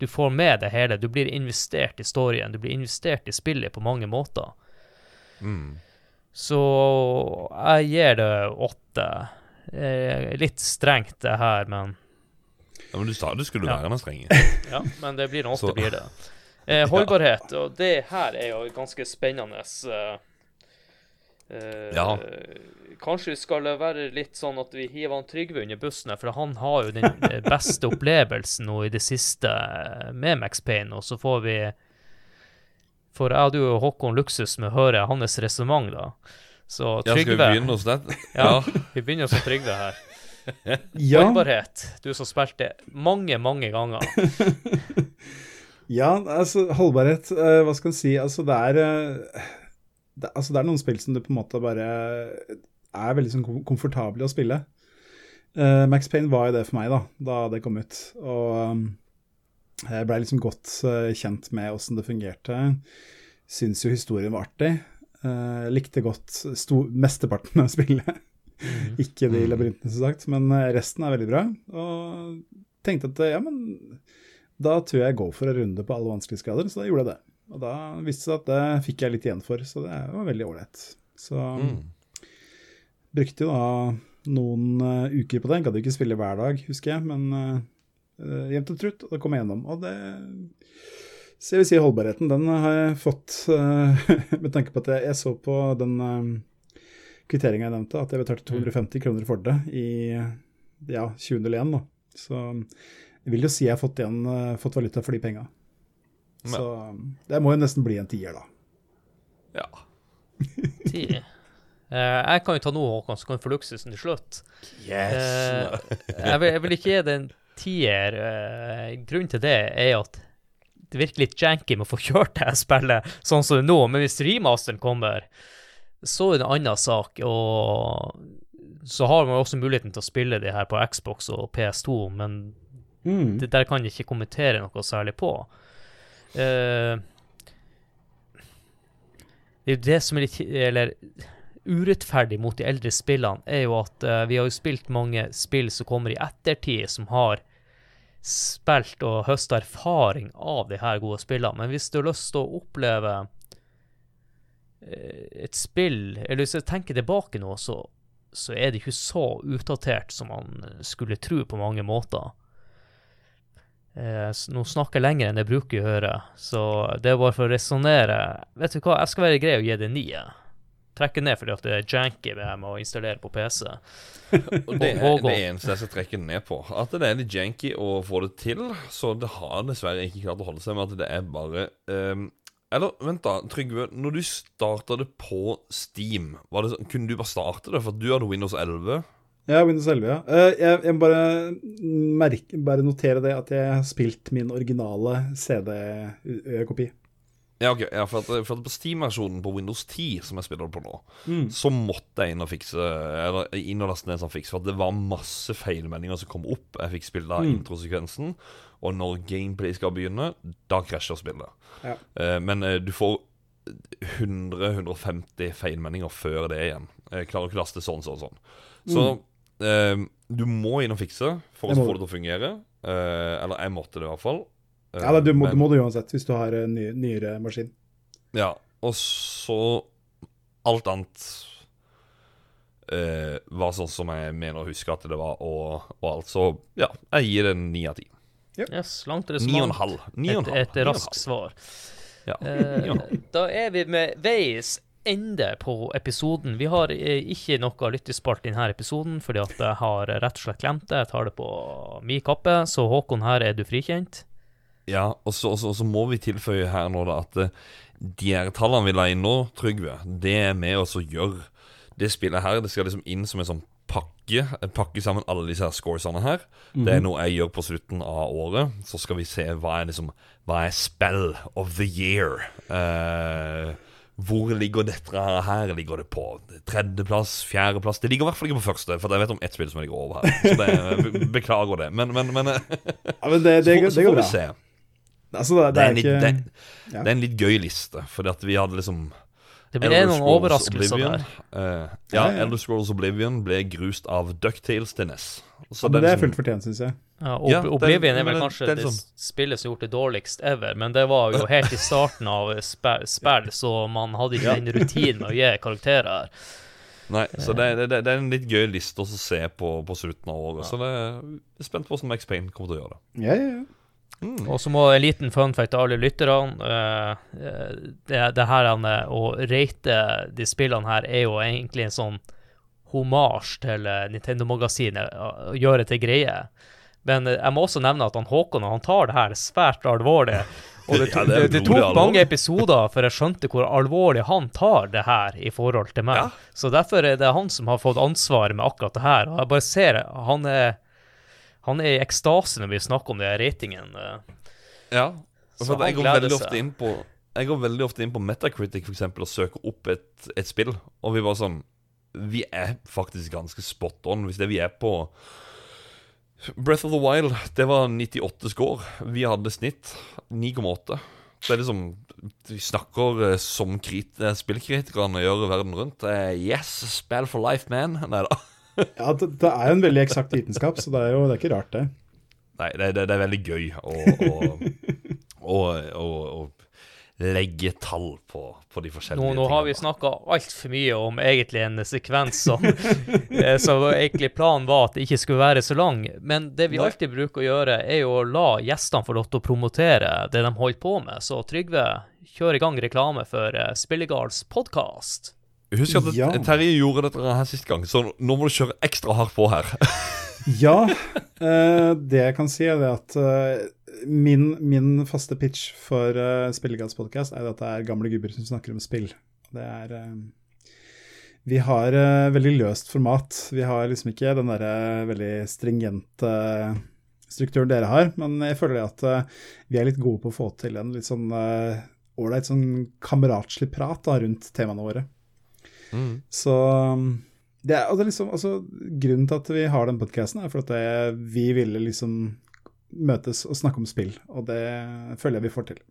du får med det hele. Du blir investert i storyen, du blir investert i spillet på mange måter. Mm. Så jeg gir det åtte. Eh, litt strengt, det her, men Ja, men du sa du skulle Ja. være den strenge. Ja, men det blir Så- blir det. Eh, holdbarhet, og det her er jo ganske spennende. eh, eh, Ja. Kanskje vi skal være litt sånn at vi hiver han Trygve under bussen, for han har jo den eh, beste opplevelsen nå i det siste eh, med Max Payne, og så får vi For jeg hadde jo Håkon luksus med å høre hans resonnement, da. Så Ja, skal vi begynne hos deg? Ja, vi begynner hos Trygve her. Ja, Holdbarhet, du som spilte mange, mange ganger. [laughs] ja, altså holdbarhet, eh, hva skal en si, altså det er eh, det, altså det er noen spill som du på en måte bare er veldig sånn kom- komfortable å spille. Uh, Max Payne var jo det for meg da, da det kom ut, og um, jeg ble liksom godt uh, kjent med hvordan det fungerte. Syns jo historien var artig. Uh, likte godt mesteparten av spillet. Ikke de Mm. labyrintene, som sagt, men eh, resten er veldig bra. Og tenkte at eh, ja, men da tror jeg jeg går for en runde på alle vanskelighetsgrader, så da gjorde jeg det. Og da viste det seg at det fikk jeg litt igjen for, så det var veldig ålreit. Så Mm. brukte jo da noen uh, uker på det. Gadd ikke spille hver dag, husker jeg, men uh, jevnt og trutt, og det kom jeg gjennom. Og det Så jeg vil si holdbarheten, den har jeg fått uh, [laughs] med tanke på at jeg, jeg så på den kvitteringa jeg nevnte, at jeg betalte 250 kroner for det i ja, 2001. da. Så Jeg vil jo si jeg har fått, igjen, eh, fått valuta for de penga. Så det må jo nesten bli en tier, da. Ja. [laughs] Ti. Eh, jeg kan jo ta noe, Håkon, så kan du få luksusen til slutt. Eh, [laughs] jeg, vil, jeg vil ikke gi det en tier. Eh, grunnen til det er at det virker litt janky med å få kjørt det spillet sånn som det er nå, men hvis remasteren kommer, så er det en annen sak. Og så har man også muligheten til å spille de her på Xbox og PS2, men Mm. det der kan jeg ikke kommentere noe særlig på. Uh, det er jo det som er litt Eller urettferdig mot de eldre spillene, er jo at uh, vi har jo spilt mange spill som kommer i ettertid, som har spilt og høsta erfaring av de her gode spillene. Men hvis du har lyst til å oppleve et spill Eller hvis jeg tenker tilbake nå, så, så er det ikke så utdatert som man skulle tro på mange måter. Eh, nå snakker jeg lenger enn jeg bruker å gjøre, så det er bare for å resonnere. Vet du hva, jeg skal være grei og gi det nye. Trekke ned fordi at det er janky med med å installere på PC. [laughs] Og det er det eneste jeg skal trekke ned på. At det er litt janky å få det til. Så det har dessverre ikke klart å holde seg med at det er bare ehm, Eller vent, da, Trygve. Når du starta det på Steam, var det sånn, kunne du bare starte det? For du hadde Windows 11. Ja, Windows 11, ja. Eh, Jeg, jeg må bare, merke, bare notere det at jeg har spilt min originale CD-kopi. Ja, ok, ja, for, at, for at på Steam-versjonen på Windows 10, som jeg spiller det på nå, Mm. så måtte jeg inn og fikse Eller inn og laste ned en sånn fiks, for det var masse feilmeldinger som kom opp. Jeg fikk spille av Mm. introsekvensen, og når gameplay skal begynne, da krasjer spillet. Ja. Eh, men eh, du får 100-150 feilmeldinger før det igjen. Jeg klarer ikke å laste sånn, sånn, sånn. Så eh, du må inn og fikse for Mm. Å få det til å fungere. Eh, eller jeg måtte det, i hvert fall. Eh, Ja, da, du, må, men- du må det uansett, hvis du har ny, nyere maskin. ja, og så Alt annet eh, var sånn som jeg mener å huske at det var, og, og alt. Så ja, jeg gir det en ni av ti. Yes, langt eller smalt. Et, et raskt svar. Ja. Eh, da er vi med veis ende på episoden. Vi har eh, ikke noe lyttespalt i denne episoden, fordi at jeg har rett og slett glemt det. Jeg tar det på min kappe, så Håkon, her er du frikjent. Ja, og så, og så, og så må vi tilføye her nå da at eh, de her tallene vi la inn nå, Trygve, det er med oss å gjøre det spillet her. Det skal liksom inn som en sånn pakke. Pakke sammen alle disse her scoresene her. Det er noe jeg gjør på slutten av året. Så skal vi se hva er liksom Hva er spell of the year? Uh, hvor ligger dette her? Ligger det på tredjeplass? Fjerdeplass? Det ligger i hvert fall ikke på første, for jeg vet om ett spill som ligger over her. Så det, beklager det. Men, men, men eh, Ja, men det, det, så, så får vi se. Altså, det, Det er, en litt, ikke det, ja. det er en litt gøy liste, fordi at vi hadde liksom Det blir Elder noen Scrolls overraskelser Oblivion. der. Eh, ja, Ja, ja. Elder Scrolls Oblivion ble grust av Ducktales til NES. Så ja, Det er fullt fortjent, syns jeg. Ja, Ob Ja, det- Oblivion er vel det- kanskje det som... det, spillet som har gjort det dårligst ever, men det var jo helt i starten av spill, så man hadde ikke Ja. den rutinen med å gi karakterer. Nei, så det, det, det er en litt gøy liste å se på på slutten av året. Så det jeg er spent på hvordan Max Payne kommer til å gjøre det. Ja, ja, ja. Mm. Og så må en liten fun fact til alle lytterne. eh, det, det her han, eh, å rate de spillene her er jo egentlig en sånn homasj til Nintendo-magasinet, å gjøre til greie. Men jeg må også nevne at han Håkon han tar det her svært alvorlig. Og det, [laughs] to- det, det tok mange episoder før jeg skjønte hvor alvorlig han tar det her i forhold til meg. Ja. Så derfor er det han som har fått ansvaret med akkurat det her. Og jeg bare ser han er, han er i ekstase når vi snakker om det her ratingen. eh. Ja, for jeg går veldig seg. ofte inn på Jeg går veldig ofte inn på Metacritic for eksempel, og søker opp et, et spill, og vi bare sånn Vi er faktisk ganske spot on. Hvis det vi er på Breath of the Wild, det var 98 score. Vi hadde snitt 9,8. Det er liksom Vi snakker eh, som krit, spillkritikerne gjør verden rundt. Eh, yes, spill for life, man. Nei da. Ja det, det er jo en veldig eksakt vitenskap, så det er jo det er ikke rart, det. Nei, det, det, det er veldig gøy å, å, å, å, å legge tall på, på de forskjellige Nå, nå har vi tingene. snakka altfor mye om egentlig en sekvens som [laughs] eh, Så egentlig planen var at det ikke skulle være så lang. Men det vi alltid bruker å gjøre, er jo å la gjestene få lov til å promotere det de holder på med. Så Trygve, kjør i gang reklame for uh, Spillegards podkast. Husk at Ja. Terje gjorde dette her sist gang, så nå må du kjøre ekstra hardt på her. [laughs] Ja, eh, det jeg kan si er at eh, min, min faste pitch for uh, Spillegads podkast er at det er gamle gubber som snakker om spill. Det er eh, Vi har eh, veldig løst format. Vi har liksom ikke den derre veldig stringente strukturen dere har, men jeg føler at eh, vi er litt gode på å få til en litt sånn ålreit sånn kameratslig prat da, rundt temaene våre. Mm. Så um, det er, altså liksom, altså, Grunnen til at vi har den podkasten, er for at det, vi ville liksom møtes og snakke om spill, og det føler jeg vi får til.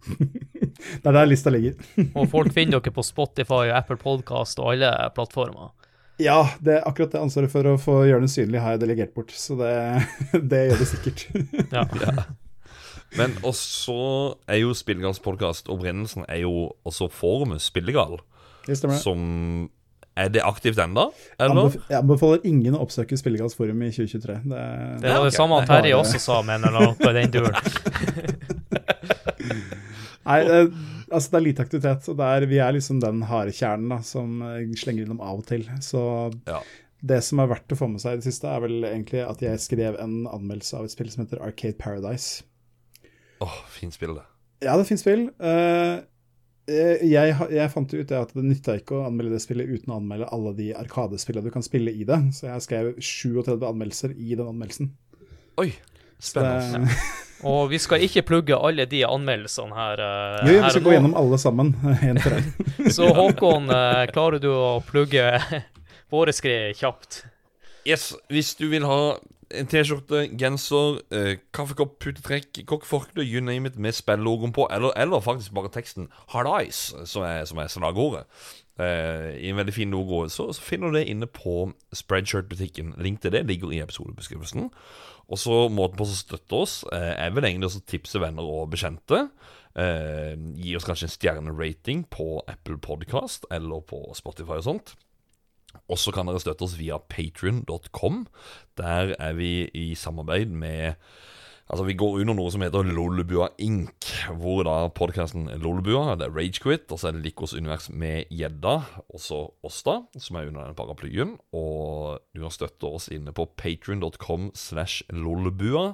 [laughs] det er der lista ligger. [laughs] Og folk finner dere på Spotify og Apple Podcast og alle plattformer. Ja, det er akkurat det ansvaret for å få gjøre den synlig har jeg delegert bort, så det, [laughs] det gjør det sikkert. Ja. Ja. Men også er jo Spillegals podkast Opprinnelsen er jo også forumet Spillegal, Det stemmer. som Er det aktivt ennå? Eller? Jeg anbefaler ingen å oppsøke Spillegalsforum i 2023. Det, Det var det samme Terje også sa, mener han, i den duren. [laughs] Nei, det, altså det er lite aktivitet. Og det er, vi er liksom den harde kjernen da, som eh, slenger innom av og til. Så Ja. det som er verdt å få med seg i det siste, er vel egentlig at jeg skrev en anmeldelse av et spill som heter Arcade Paradise. Åh, fint spill, det. Ja, det er et fint spill. Eh, jeg, jeg fant ut at det nytta ikke å anmelde det spillet uten å anmelde alle de arkadespillene du kan spille i det, så jeg skrev 37 anmeldelser i den anmeldelsen. Oi, spennende. Det, [laughs] Og vi skal ikke plugge alle de anmeldelsene her. eh, jo, ja, vi skal gå gjennom alle sammen, [laughs] en for en. [laughs] Så Håkon, eh, klarer du å plugge våre skred kjapt? Yes, hvis du vil ha en T-skjorte, genser, eh, kaffekopp, putetrekk, kokkeforkle, you name it, med spellogoen på, eller, eller faktisk bare teksten 'Hard Eyes', som er, som er slagordet, eh, i en veldig fin logo, så, så finner du det inne på Spreadshirt-butikken. Link til det ligger i episodebeskrivelsen. Og så måten på å støtte oss eh, er vel egentlig å tipse venner og bekjente. Eh, gi oss kanskje en stjernerating på Apple Podcast eller på Spotify og sånt. Og så kan dere støtte oss via patrion.com. Der er vi i samarbeid med Altså, vi går under noe som heter Lolebua Inc., hvor da podkasten Lolebua, det er Ragequit, og så er det Likos univers med gjedda, også oss, da, som er under den paraplyen. Og du kan støtte oss inne på patrion.com slash lolebua.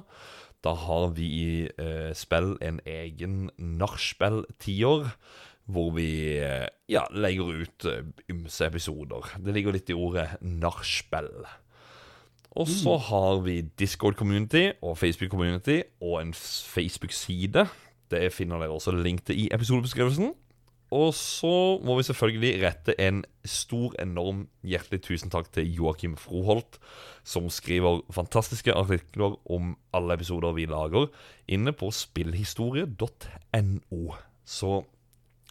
Da har vi eh, spill en egen nachspiel-tier, hvor vi eh, ja, legger ut eh, ymse episoder. Det ligger litt i ordet nachspiel. Og så har vi Discord-community og Facebook-community og en Facebook-side. Det finner dere også link til i episodebeskrivelsen. Og så må vi selvfølgelig rette en stor, enorm hjertelig tusen takk til Joakim Froholt, som skriver fantastiske artikler om alle episoder vi lager, inne på spillhistorie.no. Så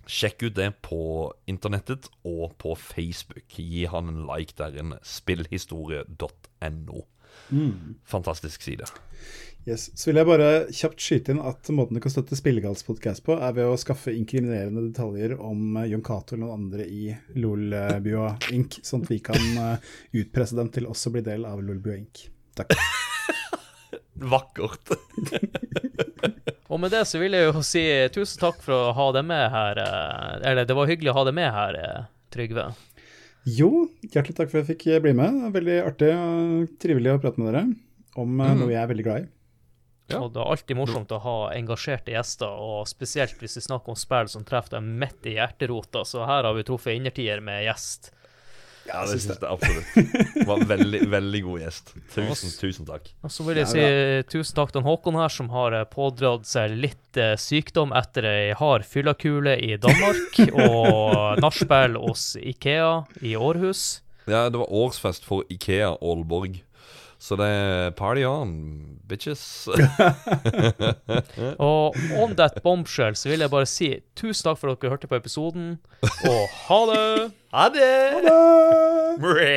sjekk ut det på internettet og på Facebook. Gi han en like der inne. Spillhistorie.no. Fantastisk side. Yes. Så vil jeg bare kjapt skyte inn at måten du kan støtte Spillegalspodkast på, er ved å skaffe inkriminerende detaljer om eh, Jon Cato eller noen andre i Lolbua Inc., sånn at vi kan eh, utpresse dem til også å bli del av Lolbua Inc. Takk. Vakkert. [laughs] Og med det så vil jeg jo si tusen takk for å ha deg med her. eh, Eller det var hyggelig å ha deg med her, eh, Trygve. Jo, hjertelig takk for at jeg fikk bli med. Veldig artig og trivelig å prate med dere om mm. noe jeg er veldig glad i. Ja. Og det er alltid morsomt å ha engasjerte gjester, og spesielt hvis vi snakker om spill som treffer deg midt i hjerterota. Så her har vi truffet innertier med gjest. Ja, det syns jeg absolutt. Det var en veldig, veldig god gjest. Tusen, tusen takk. Og så vil jeg si tusen takk til Håkon her, som har eh, pådratt seg litt eh, sykdom etter ei hard fyllakule i Danmark, [laughs] og nachspiel hos Ikea i Århus. Ja, det var årsfest for Ikea Aalborg. Så det er party on, bitches. [laughs] Og on that bombshell så vil jeg bare si tusen takk for at dere hørte på episoden, og ha det! Ha det! Ha det!